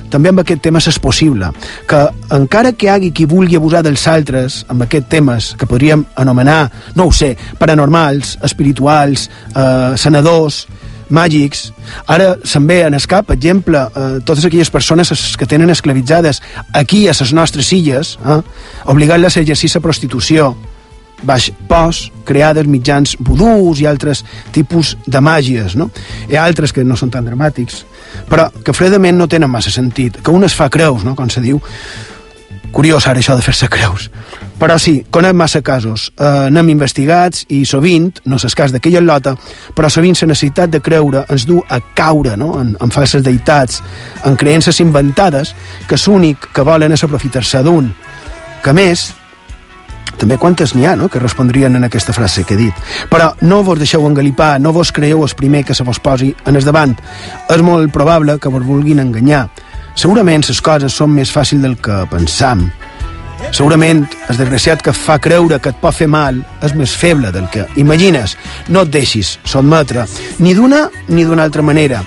també amb aquest tema és possible, que encara que hi hagi qui vulgui abusar dels altres amb aquests temes que podríem anomenar, no ho sé, paranormals, espirituals, eh, senadors, màgics. Ara ve en escap, per exemple, eh, totes aquelles persones que tenen esclavitzades aquí a les nostres illes, eh, obligant-les a exercir la prostitució, baix pos, creades mitjans vudús i altres tipus de màgies, no? Hi ha altres que no són tan dramàtics, però que fredament no tenen massa sentit, que un es fa creus, no?, com se diu. Curiós ara això de fer-se creus. Però sí, conec massa casos, eh, n'hem investigats i sovint, no és cas d'aquella lota, però sovint la necessitat de creure ens du a caure no? en, en falses deïtats, en creences inventades, que l'únic que volen és aprofitar-se d'un. Que més, també quantes n'hi ha no? que respondrien en aquesta frase que he dit. Però no vos deixeu engalipar, no vos creieu el primer que se vos posi en el davant. És molt probable que vos vulguin enganyar. Segurament les coses són més fàcils del que pensam. Segurament el desgraciat que fa creure que et pot fer mal és més feble del que imagines. No et deixis sotmetre ni d'una ni d'una altra manera.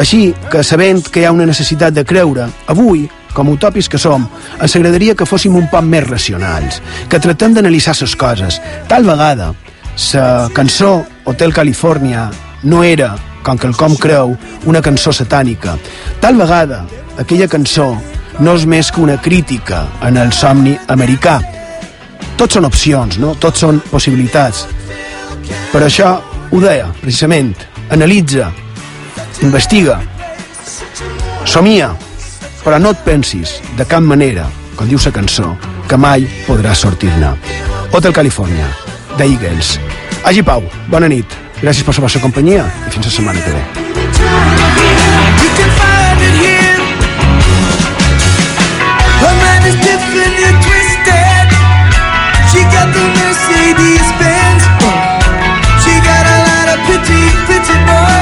Així que, sabent que hi ha una necessitat de creure, avui, com utopis que som, ens agradaria que fóssim un poc més racionals, que tractem d'analitzar les coses. Tal vegada, la cançó Hotel California no era, com que el com creu, una cançó satànica. Tal vegada, aquella cançó no és més que una crítica en el somni americà. Tots són opcions, no? Tots són possibilitats. Per això ho deia, precisament. Analitza, investiga, somia, però no et pensis de cap manera, com diu la cançó, que mai podràs sortir-ne. Hotel California, de Eagles. Hagi Pau, bona nit. Gràcies per la vostra companyia i fins la setmana que ve. She got the a lot of.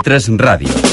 IB3 Ràdio.